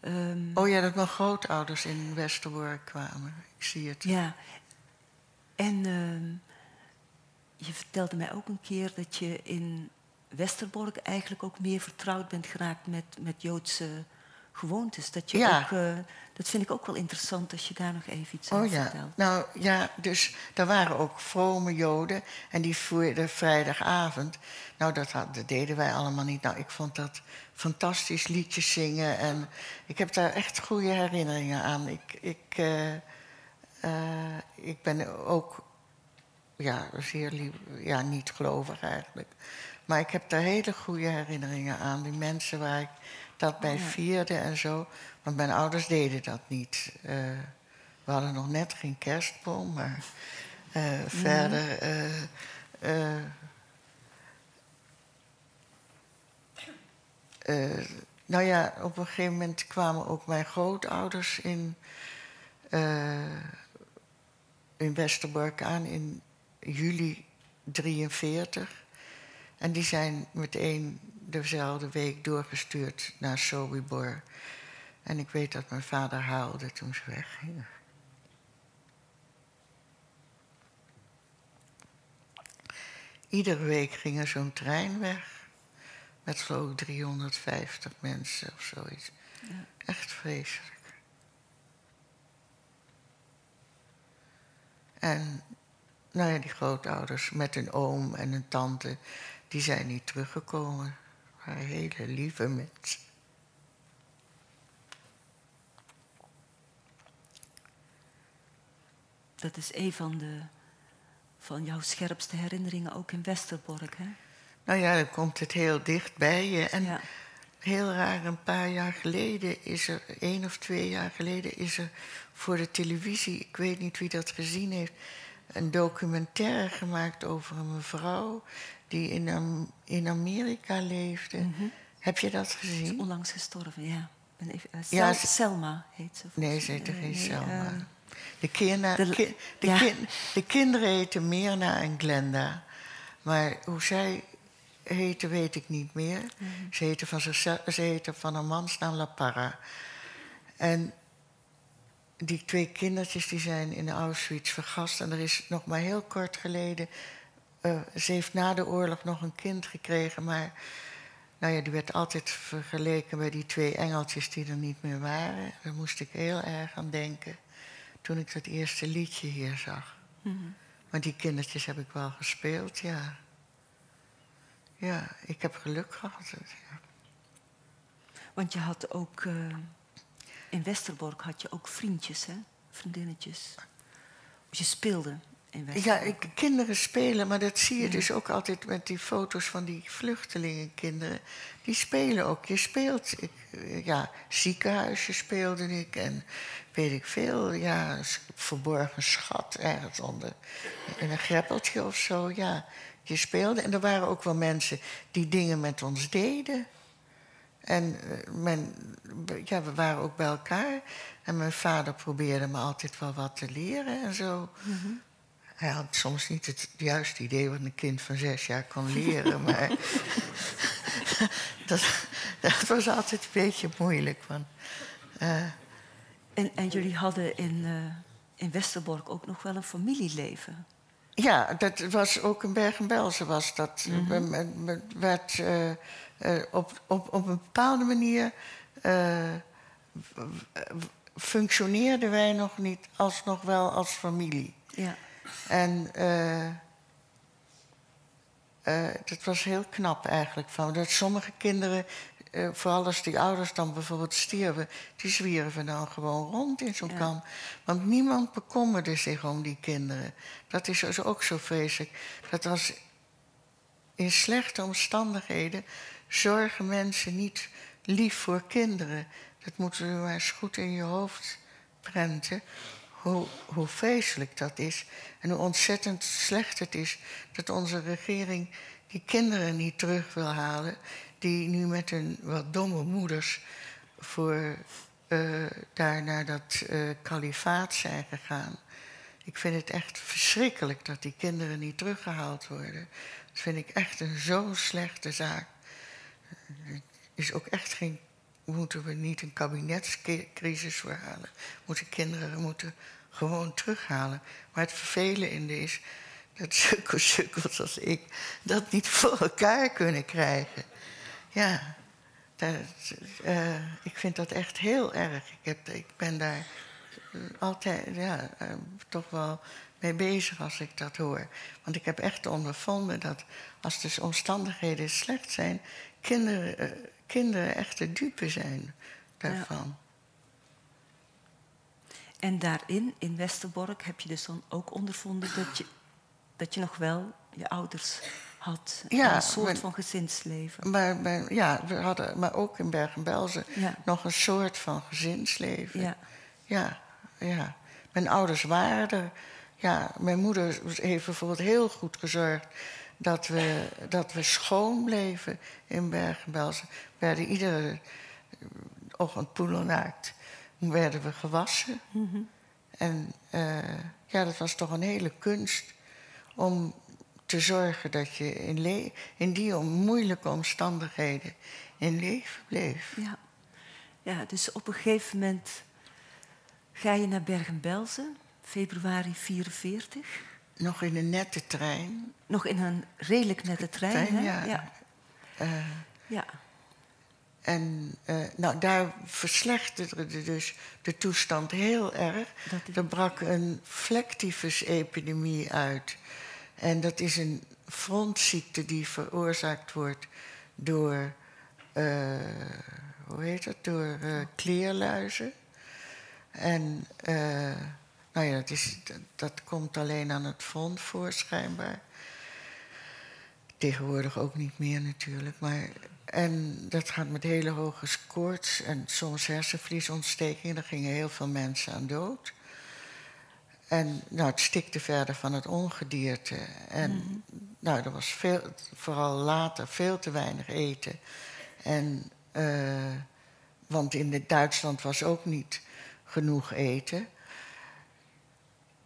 S4: Um, oh ja, dat mijn grootouders in Westerbork kwamen. Ik zie het.
S3: Ja. En uh, je vertelde mij ook een keer dat je in Westerbork eigenlijk ook meer vertrouwd bent geraakt met, met Joodse gewoontes. Dat, je ja. ook, uh, dat vind ik ook wel interessant als je daar nog even iets
S4: oh,
S3: over
S4: ja.
S3: vertelt.
S4: Nou ja, dus daar waren ook vrome Joden en die voerden vrijdagavond. Nou, dat, had, dat deden wij allemaal niet. Nou, ik vond dat fantastisch liedjes zingen en ik heb daar echt goede herinneringen aan. Ik, ik, uh, uh, ik ben ook ja, zeer lief, ja, niet gelovig eigenlijk. Maar ik heb daar hele goede herinneringen aan. Die mensen waar ik dat bij vierde en zo. Want mijn ouders deden dat niet. Uh, we hadden nog net geen kerstboom, maar uh, verder. Uh, nou ja, op een gegeven moment kwamen ook mijn grootouders in, in Westerbork aan in juli 43. En die zijn meteen dezelfde week doorgestuurd naar Sobibor. En ik weet dat mijn vader huilde toen ze weggingen. Iedere week ging er zo'n trein weg. Met geloof 350 mensen of zoiets. Ja. Echt vreselijk. En nou ja, die grootouders met een oom en een tante, die zijn niet teruggekomen hele lieve mensen.
S3: Dat is een van, de, van jouw scherpste herinneringen ook in Westerbork, hè?
S4: Nou ja, dan komt het heel dicht bij je. En ja. heel raar, een paar jaar geleden is er, één of twee jaar geleden, is er voor de televisie, ik weet niet wie dat gezien heeft, een documentaire gemaakt over een mevrouw die in, in Amerika leefde. Mm -hmm. Heb je dat gezien? Ze
S3: is onlangs gestorven, ja. Ben even, uh, ja ze, Selma heet ze.
S4: Nee, ze heette uh, geen nee, Selma. Uh, de, kinda, de, ki, de, ja. kin, de, kinderen heten Mirna en Glenda. Maar hoe zij heten, weet ik niet meer. Mm -hmm. Ze heten van, zichzelf, ze van een mansnaam La Parra. En die twee kindertjes die zijn in Auschwitz vergast. En er is nog maar heel kort geleden eh, ze heeft na de oorlog nog een kind gekregen, maar nou ja, die werd altijd vergeleken bij die twee engeltjes die er niet meer waren. Daar moest ik heel erg aan denken toen ik dat eerste liedje hier zag.
S3: Mhm.
S4: Maar die kindertjes heb ik wel gespeeld, ja. Ja, ik heb geluk gehad. Ja.
S3: Want je had ook eh, in Westerbork had je ook vriendjes, hè? Vriendinnetjes. Je speelde in
S4: Ja,
S3: Westerbork.
S4: ik, kinderen spelen, maar dat zie je dus ook altijd met die foto's van die vluchtelingenkinderen. Die spelen ook. Je speelt, ik, ja, ziekenhuisje speelde ik en weet ik veel, ja, verborgen schat ergens onder. In een greppeltje of zo, ja. Je speelde en er waren ook wel mensen die dingen met ons deden. En eh, mijn, ja, we waren ook bij elkaar. En mijn vader probeerde me altijd wel wat te leren en zo. Hij had soms niet het juiste idee wat een kind van zes jaar kon *laughs* leren. maar dat, dat was altijd een beetje moeilijk. Want, eh,
S3: En, en jullie hadden in, eh, in Westerbork ook nog wel een familieleven.
S4: Ja, dat was ook in Bergen-Belsen was dat. We- we- werd, eh, eh, op, op, op een bepaalde manier eh, functioneerden wij nog niet alsnog wel als familie.
S3: Ja.
S4: En dat was heel knap eigenlijk. Van, dat sommige kinderen, eh, vooral als die ouders dan bijvoorbeeld stierven, die zwierven dan gewoon rond in zo'n
S3: Ja.
S4: kamp. Want niemand bekommerde zich om die kinderen. Dat is dus ook zo vreselijk. Dat als in slechte omstandigheden zorgen mensen niet lief voor kinderen. Dat moeten we maar eens goed in je hoofd prenten. Hoe, hoe vreselijk dat is. En hoe ontzettend slecht het is dat onze regering die kinderen niet terug wil halen. Die nu met hun wat domme moeders voor, eh, daar naar dat eh, kalifaat zijn gegaan. Ik vind het echt verschrikkelijk dat die kinderen niet teruggehaald worden. Dat vind ik echt een zo'n slechte zaak. Er is ook echt geen. Moeten we niet een kabinetscrisis verhalen? Moeten kinderen moeten gewoon terughalen. Maar het vervelende is dat *laughs* sukkels als ik dat niet voor elkaar kunnen krijgen. Ja, dat, eh, ik vind dat echt heel erg. Ik, heb, ik ben daar eh, altijd ja, eh, toch wel mee bezig als ik dat hoor. Want ik heb echt ondervonden dat als de omstandigheden slecht zijn, kinderen, eh, kinderen echt de dupe zijn daarvan.
S3: En daarin, in Westerbork, heb je dus dan ook ondervonden dat je, dat je nog wel je ouders had.
S4: Ja,
S3: een soort
S4: maar-
S3: van gezinsleven.
S4: Maar, maar, ja, we hadden, maar ook in Bergen-Belsen
S3: Ja.
S4: nog een soort van gezinsleven.
S3: Ja.
S4: Ja, ja. Mijn ouders waren er. Ja, mijn moeder heeft bijvoorbeeld heel goed gezorgd dat we, dat we schoon bleven in Bergen-Belsen. We werden iedere ochtend poelennaakt werden we gewassen. En eh, ja, dat was toch een hele kunst om te zorgen dat je in, in die moeilijke omstandigheden in leven bleef.
S3: Ja. ja, dus op een gegeven moment ga je naar Bergen-Belsen, februari 44.
S4: Nog in een nette trein.
S3: Nog in een redelijk nette trein,
S4: Trein,
S3: hè?
S4: ja.
S3: ja.
S4: Eh,
S3: Ja.
S4: En eh, nou, daar verslechterde dus de toestand heel erg.
S3: Dat is-
S4: Er brak een vlektyfus-epidemie uit. En dat is een frontziekte die veroorzaakt wordt door, eh, hoe heet dat, door eh, kleerluizen. En eh, nou ja, dat, is, dat, komt alleen aan het front voor, schijnbaar. Tegenwoordig ook niet meer natuurlijk. Maar, en dat gaat met hele hoge koorts en soms hersenvliesontsteking. Daar gingen heel veel mensen aan dood. En nou, het stikte verder van het ongedierte. En nou, er was veel, vooral later veel te weinig eten. En, eh, want in Duitsland was ook niet genoeg eten.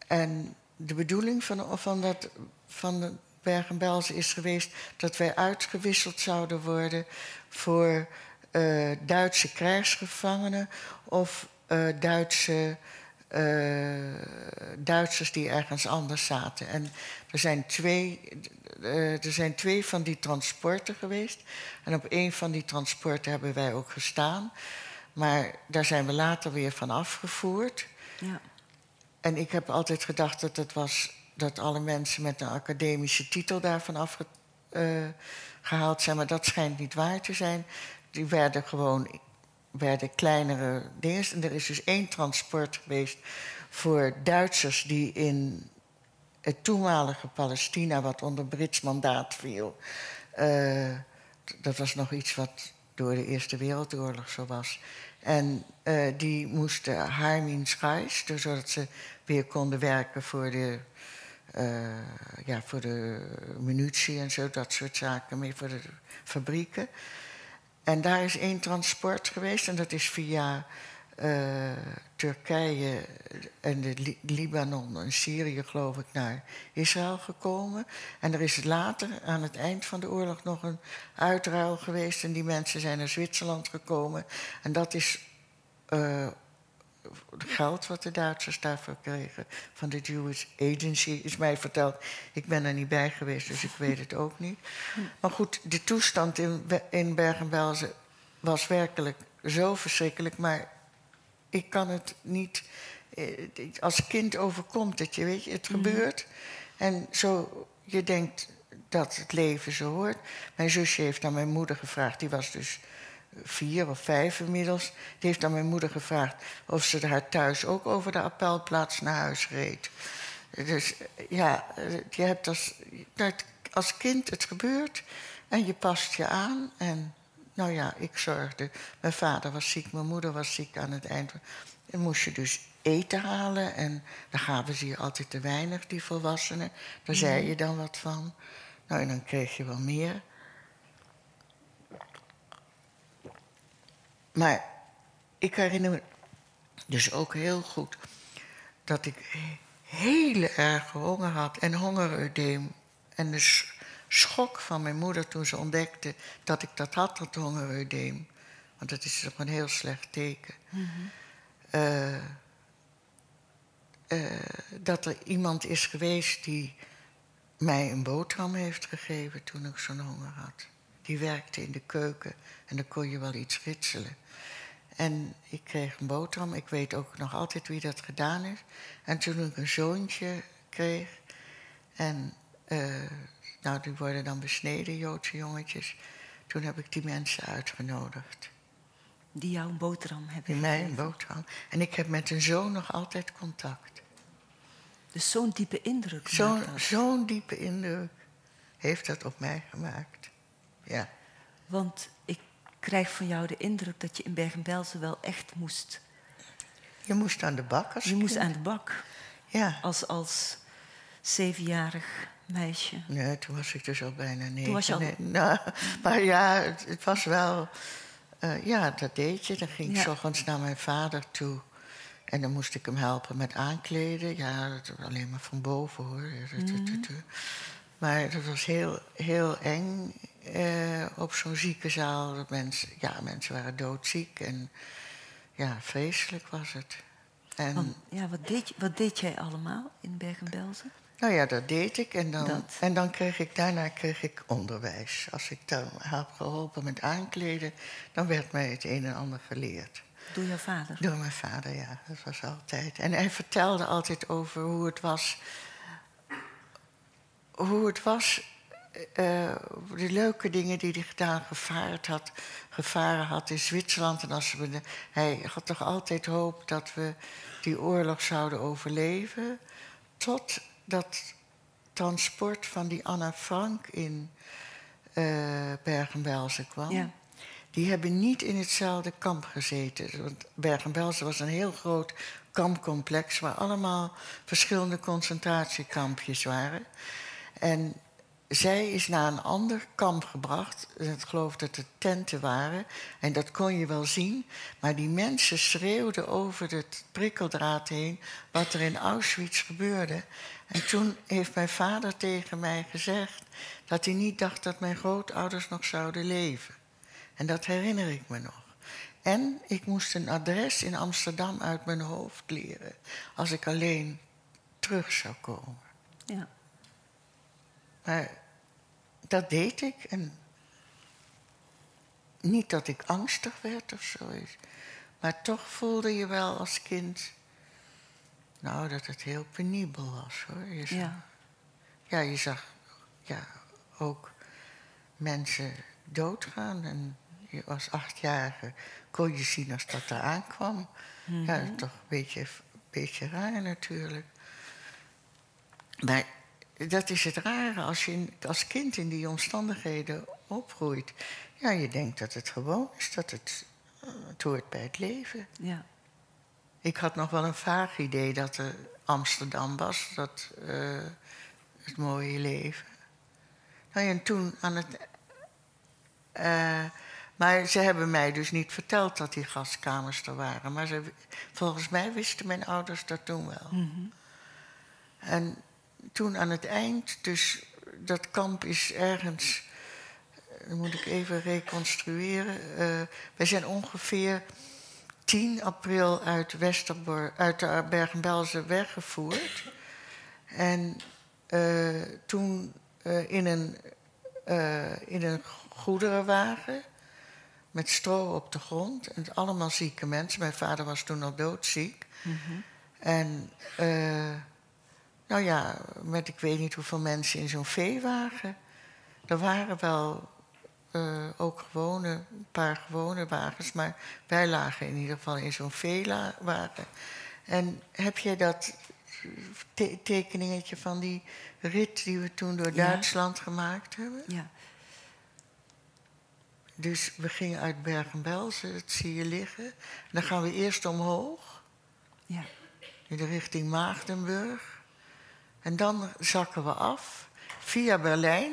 S4: En de bedoeling van, van, dat, van de Bergen-Belsen is geweest dat wij uitgewisseld zouden worden voor eh, Duitse krijgsgevangenen of eh, Duitse, eh, Duitsers die ergens anders zaten. En er zijn twee eh, er zijn twee van die transporten geweest. En op een van die transporten hebben wij ook gestaan. Maar daar zijn we later weer van afgevoerd.
S3: Ja.
S4: En ik heb altijd gedacht dat het was dat alle mensen met een academische titel daarvan afgehaald uh, zijn. Maar dat schijnt niet waar te zijn. Die werden gewoon werden kleinere dingen. En er is dus één transport geweest voor Duitsers die in het toenmalige Palestina, wat onder Brits mandaat viel. Uh, dat was nog iets wat door de Eerste Wereldoorlog zo was. En uh, die moesten Harmins reis, dus zodat ze weer konden werken voor de, uh, ja, voor de munitie en zo, dat soort zaken, meer voor de fabrieken. En daar is één transport geweest en dat is via uh, Turkije en de Li Libanon en Syrië, geloof ik, naar Israël gekomen. En er is later, aan het eind van de oorlog, nog een uitruil geweest. En die mensen zijn naar Zwitserland gekomen. En dat is uh, geld wat de Duitsers daarvoor kregen van de Jewish Agency, is mij verteld. Ik ben er niet bij geweest, dus ik weet het ook niet. Maar goed, de toestand in, in Bergen-Belsen was werkelijk zo verschrikkelijk. Maar ik kan het niet. Eh, als kind overkomt het je, weet je, het gebeurt. En zo, je denkt dat het leven zo hoort. Mijn zusje heeft aan mijn moeder gevraagd, die was dus vier of vijf inmiddels. Die heeft aan mijn moeder gevraagd of ze haar thuis ook over de appelplaats naar huis reed. Dus ja, je hebt als, als kind het gebeurt en je past je aan. En nou ja, ik zorgde. Mijn vader was ziek, mijn moeder was ziek aan het eind. En moest je dus eten halen. En dan gaven ze je altijd te weinig, die volwassenen. Daar zei mhm. je dan wat van. Nou, en dan kreeg je wel meer. Maar ik herinner me dus ook heel goed dat ik hele erg honger had en hongereudeem. En de schok van mijn moeder toen ze ontdekte dat ik dat had, dat hongereudeem. Want dat is toch een heel slecht teken. Mm uh, uh, dat er iemand is geweest die mij een boterham heeft gegeven toen ik zo'n honger had. Die werkte in de keuken en dan kon je wel iets ritselen. En ik kreeg een boterham. Ik weet ook nog altijd wie dat gedaan heeft. En toen ik een zoontje kreeg. En uh, nou, die worden dan besneden, Joodse jongetjes. Toen heb ik die mensen uitgenodigd.
S3: Die jou een boterham hebben
S4: Die mij een boterham. En ik heb met een zoon nog altijd contact.
S3: Dus zo'n diepe indruk
S4: Zo'n zo diepe indruk heeft dat op mij gemaakt. Ja.
S3: Want ik krijg van jou de indruk dat je in Bergen-Belsen wel echt moest.
S4: Je moest aan de bak als
S3: Je moest aan de bak.
S4: Ja.
S3: Als, als zevenjarig meisje.
S4: Nee, toen was ik dus al bijna negen. Toen
S3: was je al...
S4: Nee, nou, maar ja, het, het was wel... Uh, ja, dat deed je. Dan ging ik ja. ochtends naar mijn vader toe. En dan moest ik hem helpen met aankleden. Ja, dat was alleen maar van boven hoor. Mm. Maar dat was heel, heel eng eh, op zo'n ziekenzaal. Dat mensen, ja, mensen waren doodziek en ja, vreselijk was het.
S3: En, Want, ja, wat deed, wat deed jij allemaal in Bergen-Belsen?
S4: Nou ja, dat deed ik. En dan, en dan kreeg ik daarna kreeg ik onderwijs. Als ik dan heb geholpen met aankleden, dan werd mij het een en ander geleerd.
S3: Door jouw vader?
S4: Door mijn vader, ja. Dat was altijd. En hij vertelde altijd over hoe het was. Hoe het was. Uh, de leuke dingen die hij gedaan, gevaard had, gevaren had in Zwitserland. En als we de, hij had toch altijd hoop dat we die oorlog zouden overleven. Tot dat transport van die Anna Frank in uh, Bergen-Belsen kwam. Ja. Die hebben niet in hetzelfde kamp gezeten. Want Bergen-Belsen was een heel groot kampcomplex waar allemaal verschillende concentratiekampjes waren. En zij is naar een ander kamp gebracht. Ik geloof dat het tenten waren. En dat kon je wel zien. Maar die mensen schreeuwden over het prikkeldraad heen wat er in Auschwitz gebeurde. En toen heeft mijn vader tegen mij gezegd dat hij niet dacht dat mijn grootouders nog zouden leven. En dat herinner ik me nog. En ik moest een adres in Amsterdam uit mijn hoofd leren als ik alleen terug zou komen.
S3: Ja.
S4: Maar dat deed ik. En niet dat ik angstig werd of zoiets. Maar toch voelde je wel als kind... Nou, dat het heel penibel was, hoor. Je zag,
S3: Ja.
S4: ja, je zag ja, ook mensen doodgaan. En je als achtjarige kon je zien als dat eraan kwam. Ja, is toch een beetje, beetje raar natuurlijk. Maar dat is het rare als je als kind in die omstandigheden opgroeit. Ja, je denkt dat het gewoon is, dat het, eh, het hoort bij het leven.
S3: Ja.
S4: Ik had nog wel een vaag idee dat er Amsterdam was, dat eh, het mooie leven. Nou ja, en toen aan het. eh, maar ze hebben mij dus niet verteld dat die gaskamers er waren. Maar ze, volgens mij wisten mijn ouders dat toen wel. En toen aan het eind, dus dat kamp is ergens. eh, Dan moet ik even reconstrueren. eh wij zijn ongeveer 10 april uit, Westerbork, uit de Bergen-Belsen weggevoerd. En eh, toen in, een, in een goederenwagen met stro op de grond. En allemaal zieke mensen. Mijn vader was toen al doodziek. En eh, nou ja, met ik weet niet hoeveel mensen in zo'n veewagen. Er waren wel eh, ook gewone, een paar gewone wagens, maar wij lagen in ieder geval in zo'n veewagen. En heb jij dat te- tekeningetje van die rit die we toen door
S3: Ja.
S4: Duitsland gemaakt hebben?
S3: Ja.
S4: Dus we gingen uit Bergen-Belsen, dat zie je liggen. En dan gaan we eerst omhoog,
S3: Ja.
S4: in de richting Maagdenburg. En dan zakken we af via Berlijn.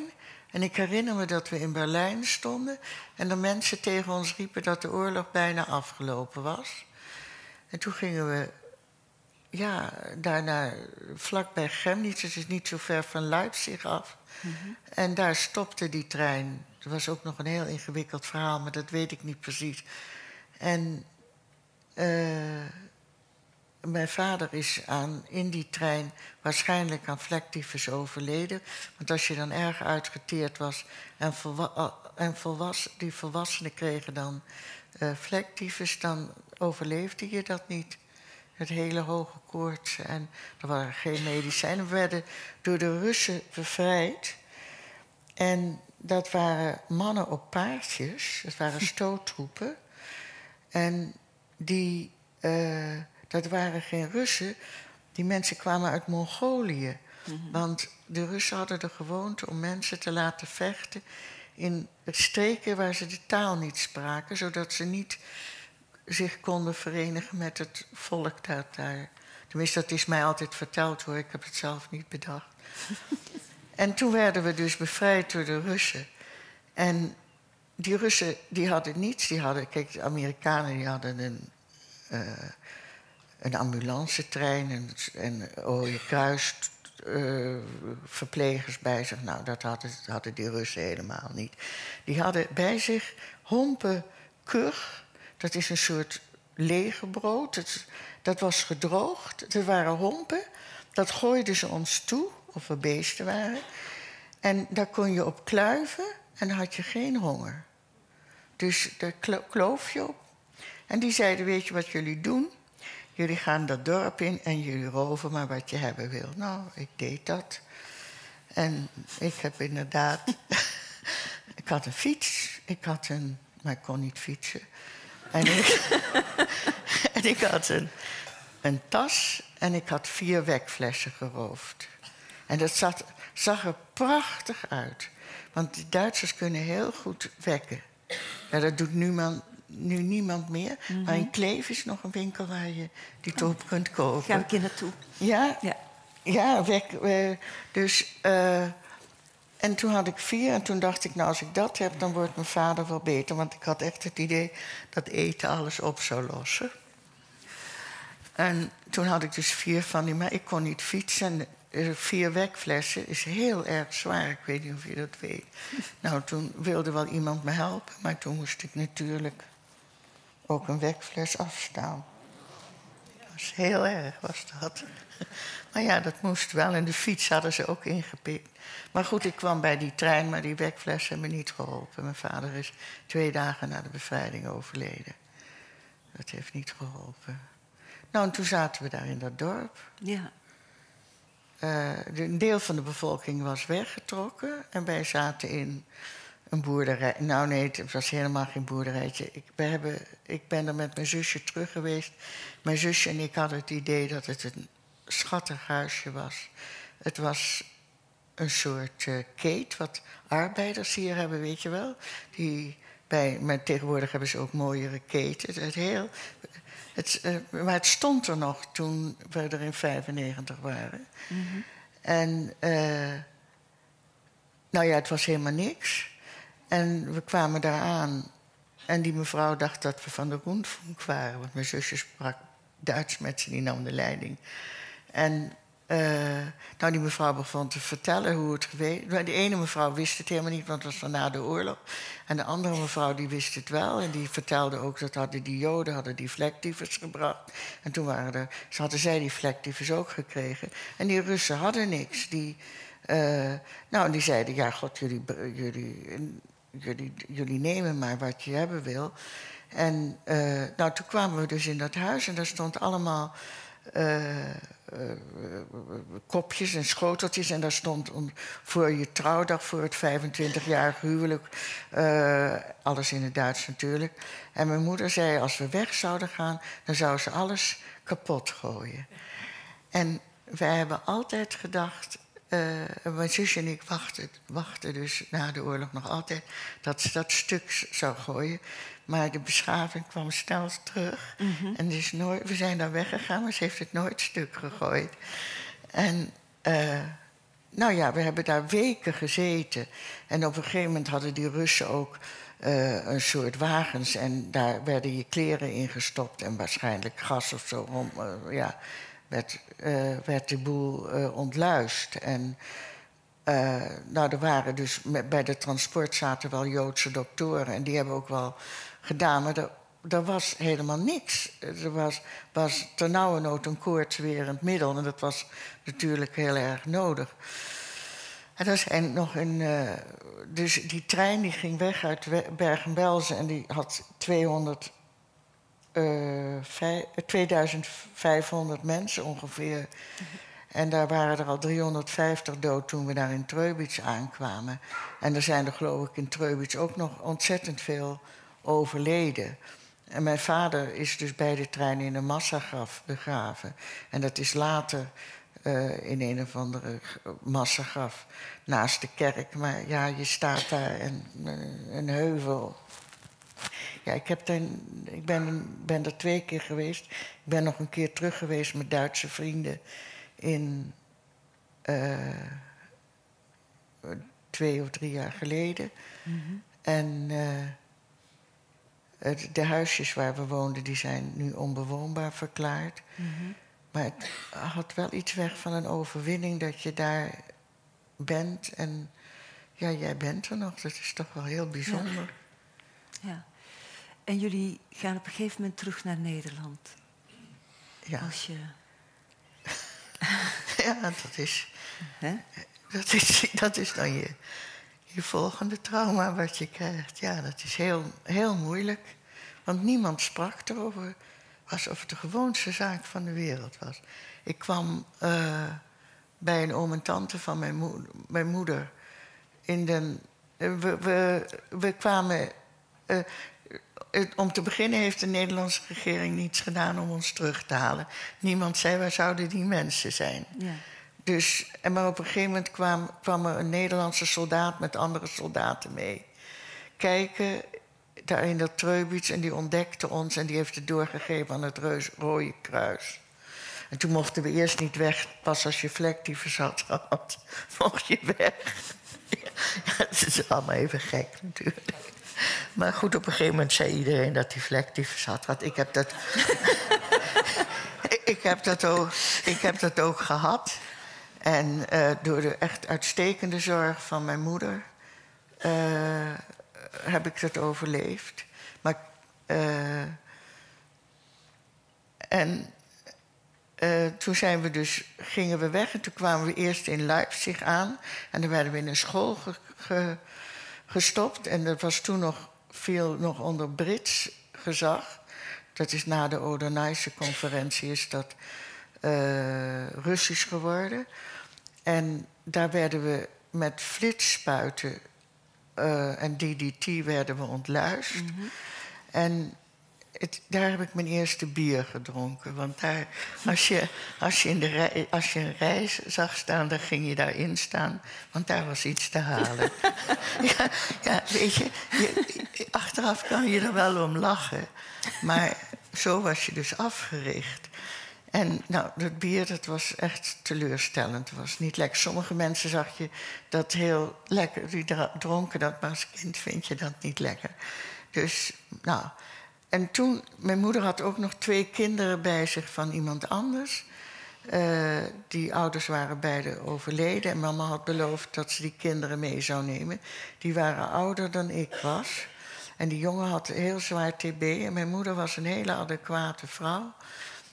S4: En ik herinner me dat we in Berlijn stonden en de mensen tegen ons riepen dat de oorlog bijna afgelopen was. En toen gingen we ja, daarna vlakbij Chemnitz, het is niet zo ver van Leipzig af. En daar stopte die trein. Er was ook nog een heel ingewikkeld verhaal, maar dat weet ik niet precies. En eh, mijn vader is aan, in die trein waarschijnlijk aan vlektyfus overleden. Want als je dan erg uitgeteerd was en, volwa- eh, en volwas, die volwassenen kregen dan vlektyfus, dan overleefde je dat niet. Het hele hoge koorts en er waren geen medicijnen. We werden door de Russen bevrijd. En dat waren mannen op paardjes, dat waren *laughs* stoottroepen. En die, eh, dat waren geen Russen, die mensen kwamen uit Mongolië. Want de Russen hadden de gewoonte om mensen te laten vechten in streken waar ze de taal niet spraken, zodat ze niet zich konden verenigen met het volk dat daar. Tenminste, dat is mij altijd verteld hoor, ik heb het zelf niet bedacht. *laughs* en toen werden we dus bevrijd door de Russen. En die Russen die hadden niets. Die hadden, kijk, de Amerikanen die hadden een, eh een ambulancetrein en, en Rode Kruis eh, verplegers bij zich. Nou, dat hadden, hadden die Russen helemaal niet. Die hadden bij zich hompen kug. Dat is een soort legerbrood. Dat, dat was gedroogd. Er waren hompen. Dat gooiden ze ons toe, of we beesten waren. En daar kon je op kluiven en had je geen honger. Dus daar klo- kloof je op. En die zeiden, weet je wat jullie doen? Jullie gaan dat dorp in en jullie roven maar wat je hebben wil. Nou, ik deed dat. En ik heb inderdaad... *laughs* ik had een fiets. Ik had een... Maar ik kon niet fietsen. *laughs* En ik, had een, een tas en ik had vier wekflessen geroofd. En dat zat, zag er prachtig uit. Want die Duitsers kunnen heel goed wekken. Ja, dat doet nu, man, nu niemand meer. Maar in Kleef is nog een winkel waar je die top kunt kopen.
S3: Ga ik in naartoe.
S4: Ja,
S3: Ja.
S4: ja weg, eh, dus... eh, en toen had ik vier en toen dacht ik, nou als ik dat heb, dan wordt mijn vader wel beter. Want ik had echt het idee dat eten alles op zou lossen. En toen had ik dus vier van die, maar ik kon niet fietsen. Eh, Vier wekflessen is heel erg zwaar, ik weet niet of je dat weet. *laughs* Nou, toen wilde wel iemand me helpen, maar toen moest ik natuurlijk ook een wekfles afstaan. was heel erg, was dat. *laughs* Maar ja, dat moest wel. En de fiets hadden ze ook ingepikt. Maar goed, ik kwam bij die trein, maar die bekflessen hebben me niet geholpen. Mijn vader is twee dagen na de bevrijding overleden. Dat heeft niet geholpen. Nou, en toen zaten we daar in dat dorp.
S3: Ja.
S4: Uh, een deel van de bevolking was weggetrokken en wij zaten in een boerderij. Nou nee, het was helemaal geen boerderijtje. Ik ben, hebben, ik ben er met mijn zusje terug geweest. Mijn zusje en ik hadden het idee dat het een schattig huisje was. Het was een soort uh, keet, wat arbeiders hier hebben, weet je wel. Die bij, maar tegenwoordig hebben ze ook mooiere keten. Het, heel, het, uh, maar het stond er nog toen we er in 95 waren. Mm -hmm. En uh, nou ja, het was helemaal niks. En we kwamen daar aan. En die mevrouw dacht dat we van de Rundfunk waren. Want mijn zusje sprak Duits met ze, die nam de leiding. En uh, nou, die mevrouw begon te vertellen hoe het geweest was. De ene mevrouw wist het helemaal niet, want het was van na de oorlog. En de andere mevrouw die wist het wel. En die vertelde ook dat hadden die joden hadden die vlektyfus gebracht. En toen waren er, ze hadden zij die vlektyfus ook gekregen. En die Russen hadden niks. Die, uh, nou, die zeiden, ja god, jullie, jullie, jullie, nemen maar wat je hebben wil. En uh, nou, toen kwamen we dus in dat huis en daar stond allemaal... Uh, kopjes en schoteltjes. En daar stond voor je trouwdag, voor het 25-jarig huwelijk. Alles in het Duits natuurlijk. En mijn moeder zei: als we weg zouden gaan, dan zou ze alles kapot gooien. En wij hebben altijd gedacht. Mijn zusje en ik wachten, wachten dus na de oorlog nog altijd dat ze dat stuk zou gooien. Maar de beschaving kwam snel terug. Mm -hmm. En dus nooit, we zijn daar weggegaan, maar ze heeft het nooit stuk gegooid. En uh, nou ja, we hebben daar weken gezeten. En op een gegeven moment hadden die Russen ook uh, een soort wagens. En daar werden je kleren ingestopt en waarschijnlijk gas of zo. Om, ja, werd, werd de boel ontluist. En nou, er waren dus bij de transport zaten wel Joodse doktoren. En die hebben ook wel gedaan, maar er, was helemaal niks. Er was, was ternauwernood een koortswerend middel en dat was natuurlijk heel erg nodig. En er zijn nog een. Dus die trein die ging weg uit Bergen-Belsen en die had 200, uh, 2500 mensen ongeveer. En daar waren er al 350 dood toen we daar in Treubitz aankwamen. En er zijn er geloof ik in Treubitz ook nog ontzettend veel overleden. En mijn vader is dus bij de trein in een massagraf begraven. En dat is later uh, in een of andere massagraf naast de kerk. Maar ja, je staat daar en uh, een heuvel. Ja, ik, heb er, ik ben, ben er twee keer geweest. Ik ben nog een keer terug geweest met Duitse vrienden in uh, twee of drie jaar geleden. Mm -hmm. En de huisjes waar we woonden, die zijn nu onbewoonbaar verklaard. Mm -hmm. Maar het had wel iets weg van een overwinning dat je daar bent. En ja, jij bent er nog. Dat is toch wel heel bijzonder.
S3: Ja. ja. En jullie gaan op een gegeven moment terug naar Nederland.
S4: Ja.
S3: Als je... *laughs*
S4: ja, dat is, dat is... Dat is dan je je volgende trauma wat je krijgt. Ja, dat is heel, heel moeilijk. Want niemand sprak erover. Alsof het de gewoonste zaak van de wereld was. Ik kwam uh, bij een oom en tante van mijn, mo mijn moeder. In de, we, we, we kwamen. Uh, om te beginnen heeft de Nederlandse regering niets gedaan om ons terug te halen. Niemand zei waar zouden die mensen zijn. Ja. Dus, en maar op een gegeven moment kwam, kwam er een Nederlandse soldaat met andere soldaten mee. Kijken daar in dat Treubitz en die ontdekte ons en die heeft het doorgegeven aan het Reus, Rode Kruis. En toen mochten we eerst niet weg, pas als je vlektyfus had gehad, *laughs* mocht je weg. *laughs* Ja, dat is allemaal even gek natuurlijk. Maar goed, op een gegeven moment zei iedereen dat hij vlektyfus had. Want ik heb dat. *laughs* ik, heb dat ook, ik heb dat ook gehad. En uh, door de echt uitstekende zorg van mijn moeder uh, heb ik dat overleefd. Maar, uh, en eh, toen zijn we dus, gingen we weg en toen kwamen we eerst in Leipzig aan. En dan werden we in een school gestopt. En dat was toen nog veel nog onder Brits gezag. Dat is na de Oder-Neisse conferentie is dat uh, Russisch geworden. En daar werden we met flitsspuiten uh, en DDT werden we ontluist. Mhm. En het, daar heb ik mijn eerste bier gedronken. Want daar, als, je, als, je in de rij, als je een reis zag staan, dan ging je daarin staan. Want daar was iets te halen. *laughs* ja, ja, weet je, je, achteraf kan je er wel om lachen. Maar zo was je dus afgericht. En nou, dat bier dat was echt teleurstellend. Het was niet lekker. Sommige mensen zag je dat heel lekker. Die dronken dat, maar als kind vind je dat niet lekker. Dus, nou. En toen, mijn moeder had ook nog twee kinderen bij zich van iemand anders. Uh, die ouders waren beide overleden. En mama had beloofd dat ze die kinderen mee zou nemen. Die waren ouder dan ik was. En die jongen had heel zwaar TB. En mijn moeder was een hele adequate vrouw.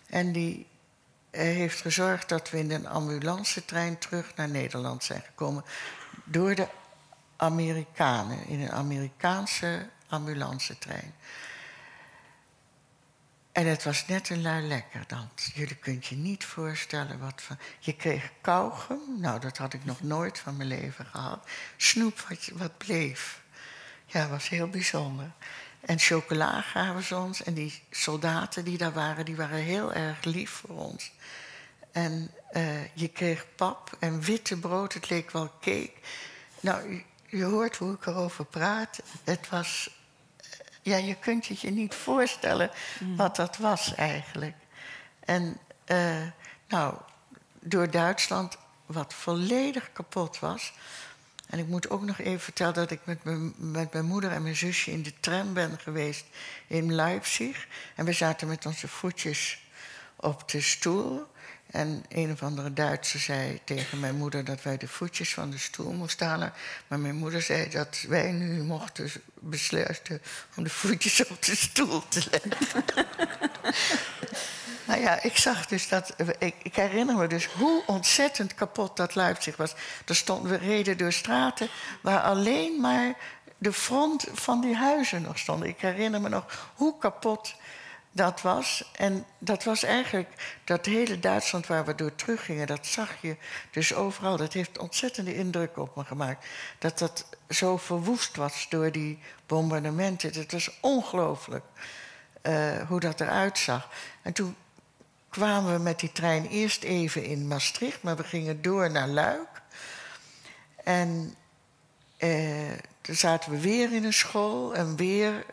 S4: En die eh, heeft gezorgd dat we in een ambulancetrein terug naar Nederland zijn gekomen. Door de Amerikanen, in een Amerikaanse ambulancetrein. En het was net een lui lekker dan. Jullie kunt je niet voorstellen wat van. Je kreeg kauwgum, nou dat had ik nog nooit van mijn leven gehad. Snoep wat, wat bleef. Ja, was heel bijzonder. En chocola gaven ze ons. En die soldaten die daar waren, die waren heel erg lief voor ons. En uh, je kreeg pap en witte brood, het leek wel cake. Nou, je, hoort hoe ik erover praat. Het was. Ja, je kunt het je niet voorstellen mm. wat dat was eigenlijk. En uh, nou, door Duitsland, wat volledig kapot was. En ik moet ook nog even vertellen dat ik met mijn, met mijn moeder en mijn zusje in de tram ben geweest in Leipzig. En we zaten met onze voetjes op de stoel. En een of andere Duitser zei tegen mijn moeder dat wij de voetjes van de stoel moesten halen. Maar mijn moeder zei dat wij nu mochten besluiten om de voetjes op de stoel te leggen. *laughs* nou ja, ik zag dus dat. Ik, ik, herinner me dus hoe ontzettend kapot dat Leipzig was. Er stonden we reden door straten waar alleen maar de front van die huizen nog stonden. Ik herinner me nog hoe kapot dat was. En dat was eigenlijk dat hele Duitsland waar we door teruggingen, dat zag je dus overal. Dat heeft ontzettende indruk op me gemaakt. Dat dat zo verwoest was door die bombardementen. Het was ongelooflijk uh, hoe dat eruit zag. En toen kwamen we met die trein eerst even in Maastricht, maar we gingen door naar Luik. En uh, toen zaten we weer in een school en weer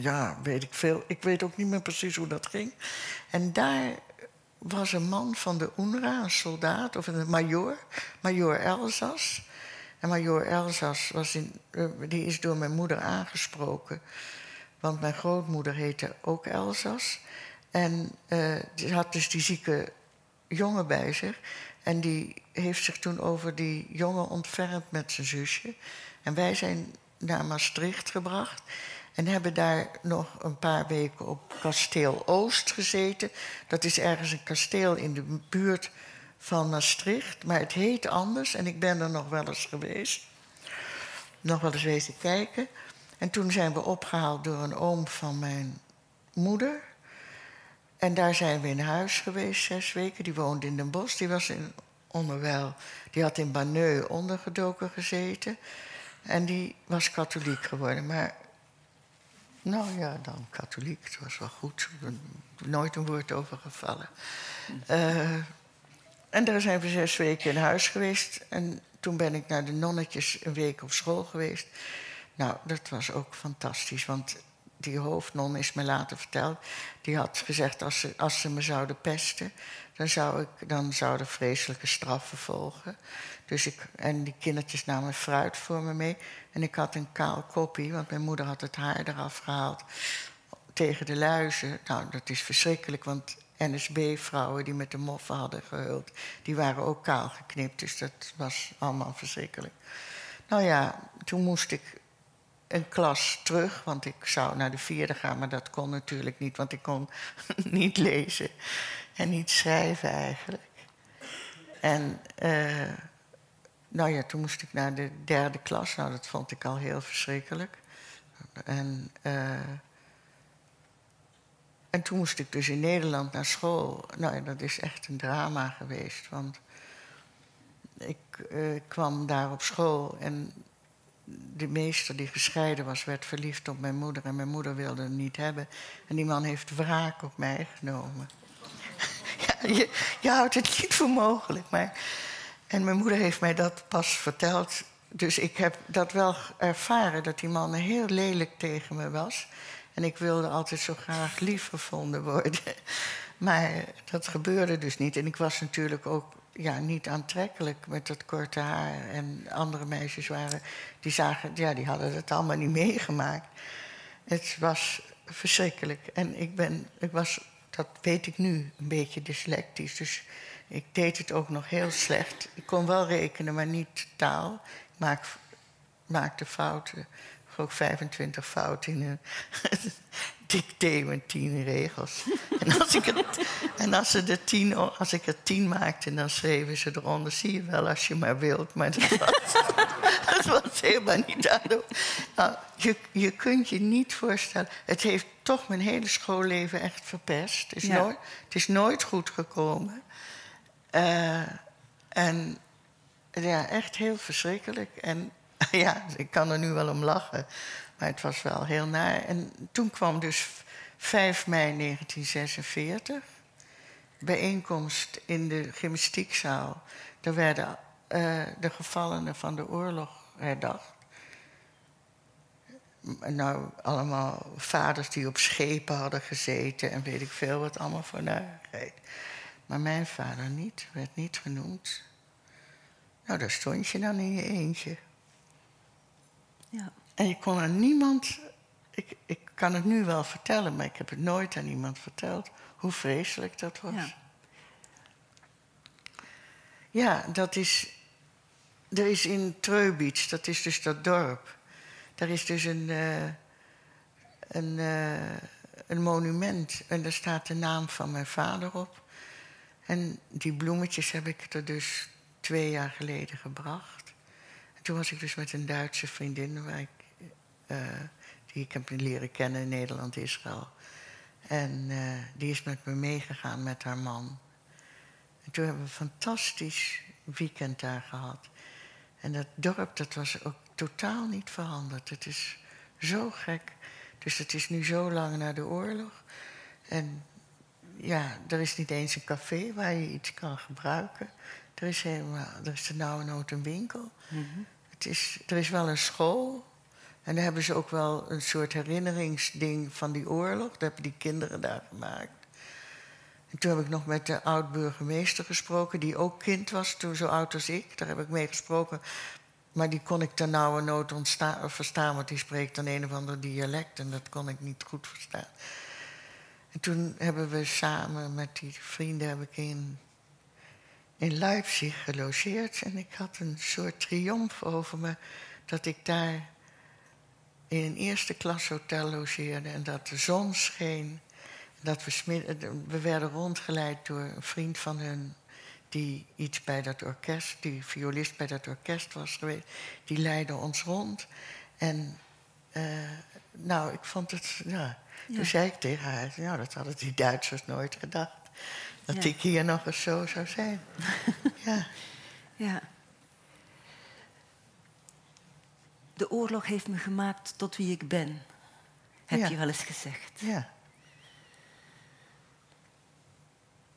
S4: ja, weet ik veel. Ik weet ook niet meer precies hoe dat ging. En daar was een man van de UNRWA, een soldaat, of een major, major Elzas. En major Elzas was in, eh, die is door mijn moeder aangesproken. Want mijn grootmoeder heette ook Elzas. En uh, die had dus die zieke jongen bij zich. En die heeft zich toen over die jongen ontfermd met zijn zusje. En wij zijn naar Maastricht gebracht. En hebben daar nog een paar weken op Kasteel Oost gezeten. Dat is ergens een kasteel in de buurt van Maastricht. Maar het heet anders en ik ben er nog wel eens geweest. Nog wel eens wezen kijken. En toen zijn we opgehaald door een oom van mijn moeder. En daar zijn we in huis geweest zes weken. Die woonde in Den Bosch. Die was in onderwijl. Die had in Banneu ondergedoken gezeten. En die was katholiek geworden. Maar nou ja, dan katholiek. Het was wel goed. Nooit een woord over gevallen. Uh, en daar zijn we zes weken in huis geweest. En toen ben ik naar de nonnetjes een week op school geweest. Nou, dat was ook fantastisch. Want die hoofdnon is me later verteld. Die had gezegd, als ze, als ze me zouden pesten... Dan, zou zouden vreselijke straffen volgen. Dus ik, en die kindertjes namen fruit voor me mee. En ik had een kaal kopie, want mijn moeder had het haar eraf gehaald. Tegen de luizen. Nou, dat is verschrikkelijk, want NSB-vrouwen die met de moffen hadden gehuld... die waren ook kaal geknipt, dus dat was allemaal verschrikkelijk. Nou ja, toen moest ik een klas terug, want ik zou naar de vierde gaan, maar dat kon natuurlijk niet, want ik kon *laughs* niet lezen en niet schrijven eigenlijk. En uh, nou ja, toen moest ik naar de derde klas. Nou, dat vond ik al heel verschrikkelijk. En, uh, en toen moest ik dus in Nederland naar school. Nou ja, dat is echt een drama geweest, want ik uh, kwam daar op school en de meester die gescheiden was, werd verliefd op mijn moeder en mijn moeder wilde hem niet hebben. En die man heeft wraak op mij genomen. *laughs* ja, je, je, houdt het niet voor mogelijk, maar. En mijn moeder heeft mij dat pas verteld. Dus ik heb dat wel ervaren, dat die man heel lelijk tegen me was. En ik wilde altijd zo graag lief gevonden worden. *laughs* Maar dat gebeurde dus niet. En ik was natuurlijk ook ja, niet aantrekkelijk met dat korte haar. En andere meisjes waren, die zagen, ja, die hadden het allemaal niet *laughs* meegemaakt. Het was verschrikkelijk. En ik ben, ik was, dat weet ik nu, een beetje dyslectisch. Dus ik deed het ook nog heel slecht. Ik kon wel rekenen, maar niet taal. Ik maak, maakte fouten. Ook 25 fouten in een *laughs* dicté met tien regels. *laughs* en, als ik het, en als, ze er tien, als ik er tien maakte, dan schreven ze eronder... zie je wel als je maar wilt. Maar dat was, *laughs* dat was helemaal niet daardoor. Nou, je, je kunt je niet voorstellen... het heeft toch mijn hele schoolleven echt verpest. Het is, nooit, het is nooit goed gekomen. Uh, en ja, echt heel verschrikkelijk. En *laughs* ja, ik kan er nu wel om lachen. Maar het was wel heel naar. En toen kwam dus 5 mei 1946. Bijeenkomst in de gymnastiekzaal. Daar werden uh, de gevallenen van de oorlog herdacht. Nou, allemaal vaders die op schepen hadden gezeten en weet ik veel wat allemaal voor narigheid. Maar mijn vader niet, werd niet genoemd. Nou, daar stond je dan in je eentje. Ja. En je kon aan niemand. Ik, ik kan het nu wel vertellen, maar ik heb het nooit aan iemand verteld hoe vreselijk dat was. Ja, ja dat is. Er is in Treubitz, dat is dus dat dorp. Daar is dus een, uh, een, uh, een monument en daar staat de naam van mijn vader op. En die bloemetjes heb ik er dus twee jaar geleden gebracht. En toen was ik dus met een Duitse vriendin, waar ik, uh, die ik heb leren kennen in Nederland, Israël. En uh, die is met me meegegaan met haar man. En toen hebben we een fantastisch weekend daar gehad. En dat dorp, dat was ook totaal niet veranderd. Het is zo gek. Dus het is nu zo lang na de oorlog. En ja, er is niet eens een café waar je iets kan gebruiken. Er is, helemaal, er is er nou nood een winkel. Mhm. Het is, er is wel een school. En daar hebben ze ook wel een soort herinneringsding van die oorlog. Dat hebben die kinderen daar gemaakt. En toen heb ik nog met de oud-burgemeester gesproken, die ook kind was, toen zo oud als ik. Daar heb ik mee gesproken. Maar die kon ik ten nauwe nood verstaan, want die spreekt dan een of ander dialect en dat kon ik niet goed verstaan. En toen hebben we samen met die vrienden heb ik in, in Leipzig gelogeerd. En ik had een soort triomf over me dat ik daar in een eerste klas hotel logeerde en dat de zon scheen. Dat we, we werden rondgeleid door een vriend van hun die iets bij dat orkest, die violist bij dat orkest was geweest. Die leidde ons rond. En uh, nou, ik vond het, ja, toen zei ik tegen haar, nou, dat hadden die Duitsers nooit gedacht. Dat ik hier nog eens zo zou zijn. *laughs* ja.
S3: ja. De oorlog heeft me gemaakt tot wie ik ben, heb je wel eens gezegd.
S4: Ja.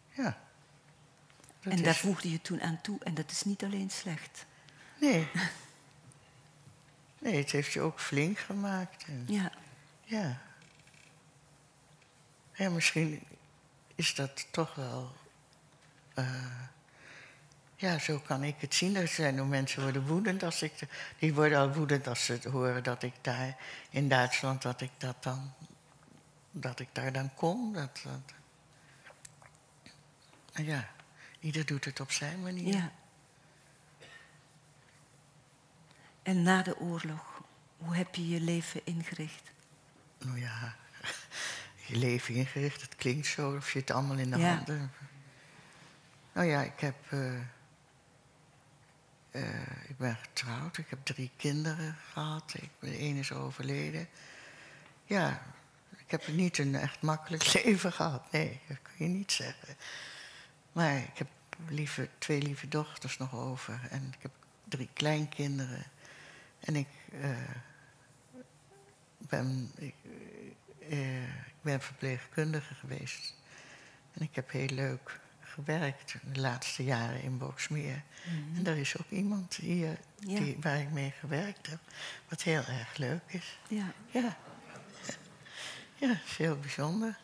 S4: Ja.
S3: en daar voegde je toen aan toe, en dat is niet alleen slecht.
S4: Nee. *laughs* Nee, het heeft je ook flink gemaakt.
S3: ja.
S4: Ja. Ja, misschien is dat toch wel. Uh, ja, zo kan ik het zien. Er zijn ook mensen worden woedend als ik. Die worden al woedend als ze horen dat ik daar in Duitsland dat ik dat dan. dat ik daar dan kom. Dat, dat. Ja, ieder doet het op zijn manier.
S3: Ja. En na de oorlog, hoe heb je je leven ingericht?
S4: Nou ja, je leven ingericht, het klinkt zo of je het allemaal in de
S3: Ja.
S4: handen hebt. Nou ja, ik heb. eh, eh, ik ben getrouwd, ik heb drie kinderen gehad. Ik, de ene is overleden. Ja, ik heb niet een echt makkelijk *laughs* leven gehad. Nee, dat kun je niet zeggen. Maar ik heb lieve, twee lieve dochters nog over. En ik heb drie kleinkinderen. En ik eh, ben, ik, ik ben verpleegkundige geweest. En ik heb heel leuk gewerkt de laatste jaren in Boksmeer. En er is ook iemand hier
S3: Ja.
S4: die, waar ik mee gewerkt heb, wat heel erg leuk is.
S3: Ja.
S4: Ja, ja dat is heel bijzonder.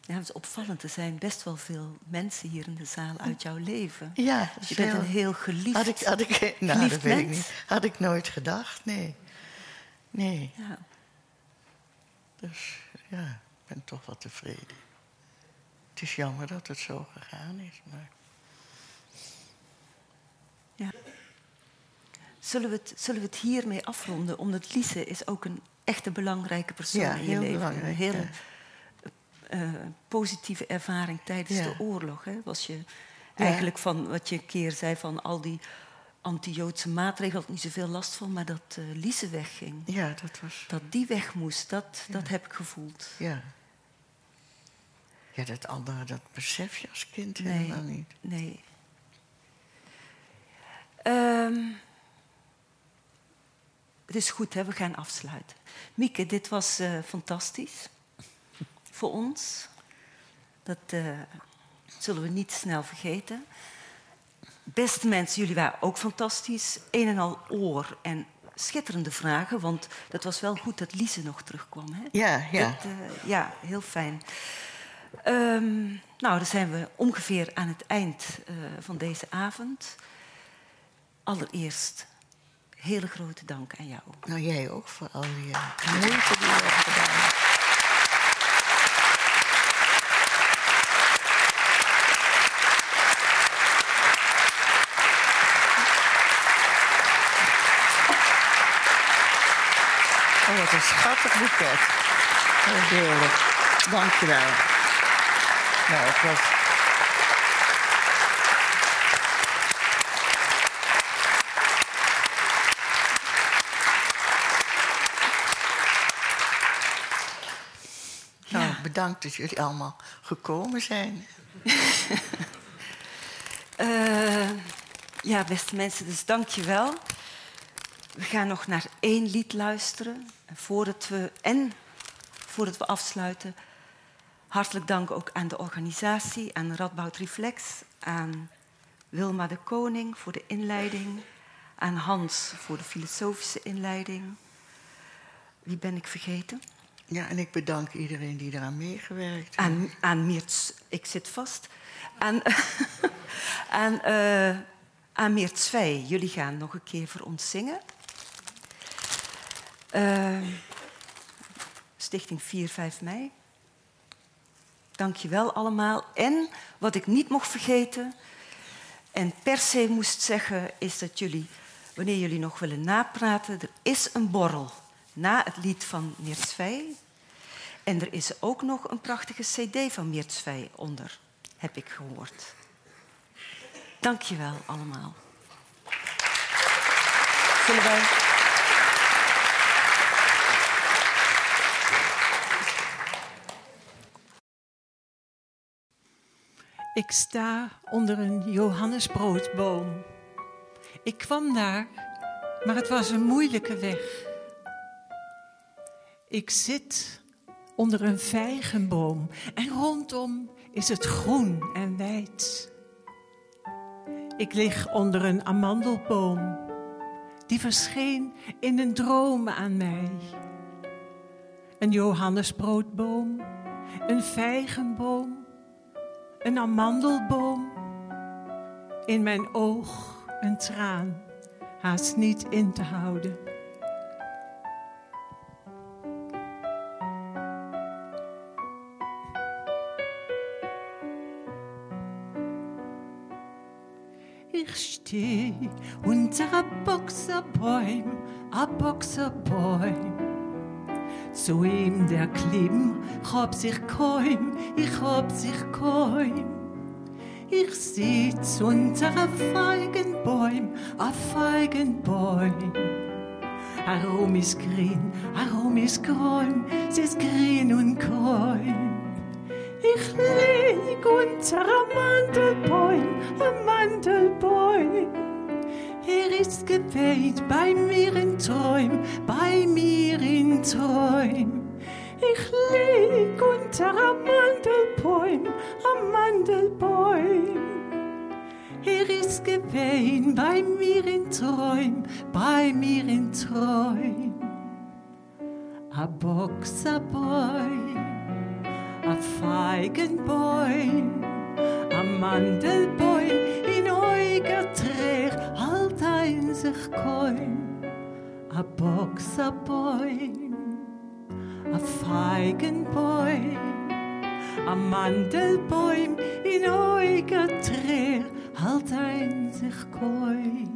S3: ja, het is opvallend. Er zijn best wel veel mensen hier in de zaal uit jouw leven.
S4: Ja,
S3: Dus je bent
S4: heel-
S3: een heel geliefd.
S4: Had ik, had ik, nou, dat weet ik niet. Had ik nooit gedacht, nee. Nee,
S3: Ja.
S4: dus ja, ik ben toch wel tevreden. Het is jammer dat het zo gegaan is, maar...
S3: Ja. Zullen, we het, zullen we het hiermee afronden? Omdat Lise is ook een echte belangrijke persoon
S4: Ja,
S3: in je leven. Een hele eh, positieve ervaring tijdens
S4: Ja.
S3: de oorlog. Hè? Was je eigenlijk van wat je een keer zei van al die anti-Joodse maatregelen, had ik niet zoveel last van, maar dat eh Lise wegging.
S4: Ja, dat was...
S3: Dat die weg moest, dat, dat heb ik gevoeld.
S4: Ja. Ja, dat andere, dat besef je als kind
S3: Nee.
S4: helemaal niet.
S3: Nee. Ehm, het is goed, hè? we gaan afsluiten. Mieke, dit was eh, fantastisch voor ons. Dat eh, zullen we niet snel vergeten. Beste mensen, jullie waren ook fantastisch. Een en al oor en schitterende vragen. Want dat was wel goed dat Lise nog terugkwam. Hè?
S4: Ja, ja.
S3: Dat, eh, ja, heel fijn. Ehm, nou, dan zijn we ongeveer aan het eind eh, van deze avond. Allereerst, hele grote dank aan jou.
S4: Nou, jij ook voor al die eh, moeite die je hebt gedaan. Wat een schattig boeket. Heerlijk. Dank je wel. Nou, het was... Nou, bedankt dat jullie allemaal gekomen zijn. *laughs*
S3: Eh, ja, beste mensen, dus dank je wel. We gaan nog naar één lied luisteren. En voordat we, en voordat we afsluiten, hartelijk dank ook aan de organisatie, aan Radboud Reflex, aan Wilma de Koning voor de inleiding, aan Hans voor de filosofische inleiding. Wie ben ik vergeten?
S4: Ja, en ik bedank iedereen die eraan meegewerkt heeft.
S3: Aan, aan Meert, ik zit vast. Aan, *laughs* aan, eh aan Meert Zwij. Jullie gaan nog een keer voor ons zingen. Eh, Stichting 4, 5 mei. Dank je wel allemaal. En wat ik niet mocht vergeten en per se moest zeggen, is dat jullie, wanneer jullie nog willen napraten, er is een borrel na het lied van Meert Zwij. En er is ook nog een prachtige cd van Meert Zwij onder, heb ik gehoord. Dank je wel allemaal. Zullen.
S1: Ik sta onder een Johannesbroodboom. Ik kwam daar, maar het was een moeilijke weg. Ik zit onder een vijgenboom en rondom is het groen en wijd. Ik lig onder een amandelboom, die verscheen in een droom aan mij. Een Johannesbroodboom, een vijgenboom een amandelboom. In mijn oog een traan, haast niet in te houden. Ich steh unter Boxerbäum, a Boxerbäum. Zu ihm der Klimm, ich hab sich kaum, ich hab sich kaum. Ich sitz unter a Feigenbäum, a Feigenbäum. Arom ist grün, arom ist grün, es ist grün und grün. Ich lieg unter a Mandelbäum, a Mandelbäum. Er ist geweht bei mir in Träum, bei mir in Träum. Ich lieg unter a Mandelbäum, a Mandelbäum. Er ist geweht bei mir in Träum, bei mir in Träum. A Boxerbäum, a Feigenbäum, a Mandelbäum in euger Träg, halt ein sich kaum. A Boxerbäum, a Feigenbäum, a Mandelbäum in euger Träg, halt ein sich kaum.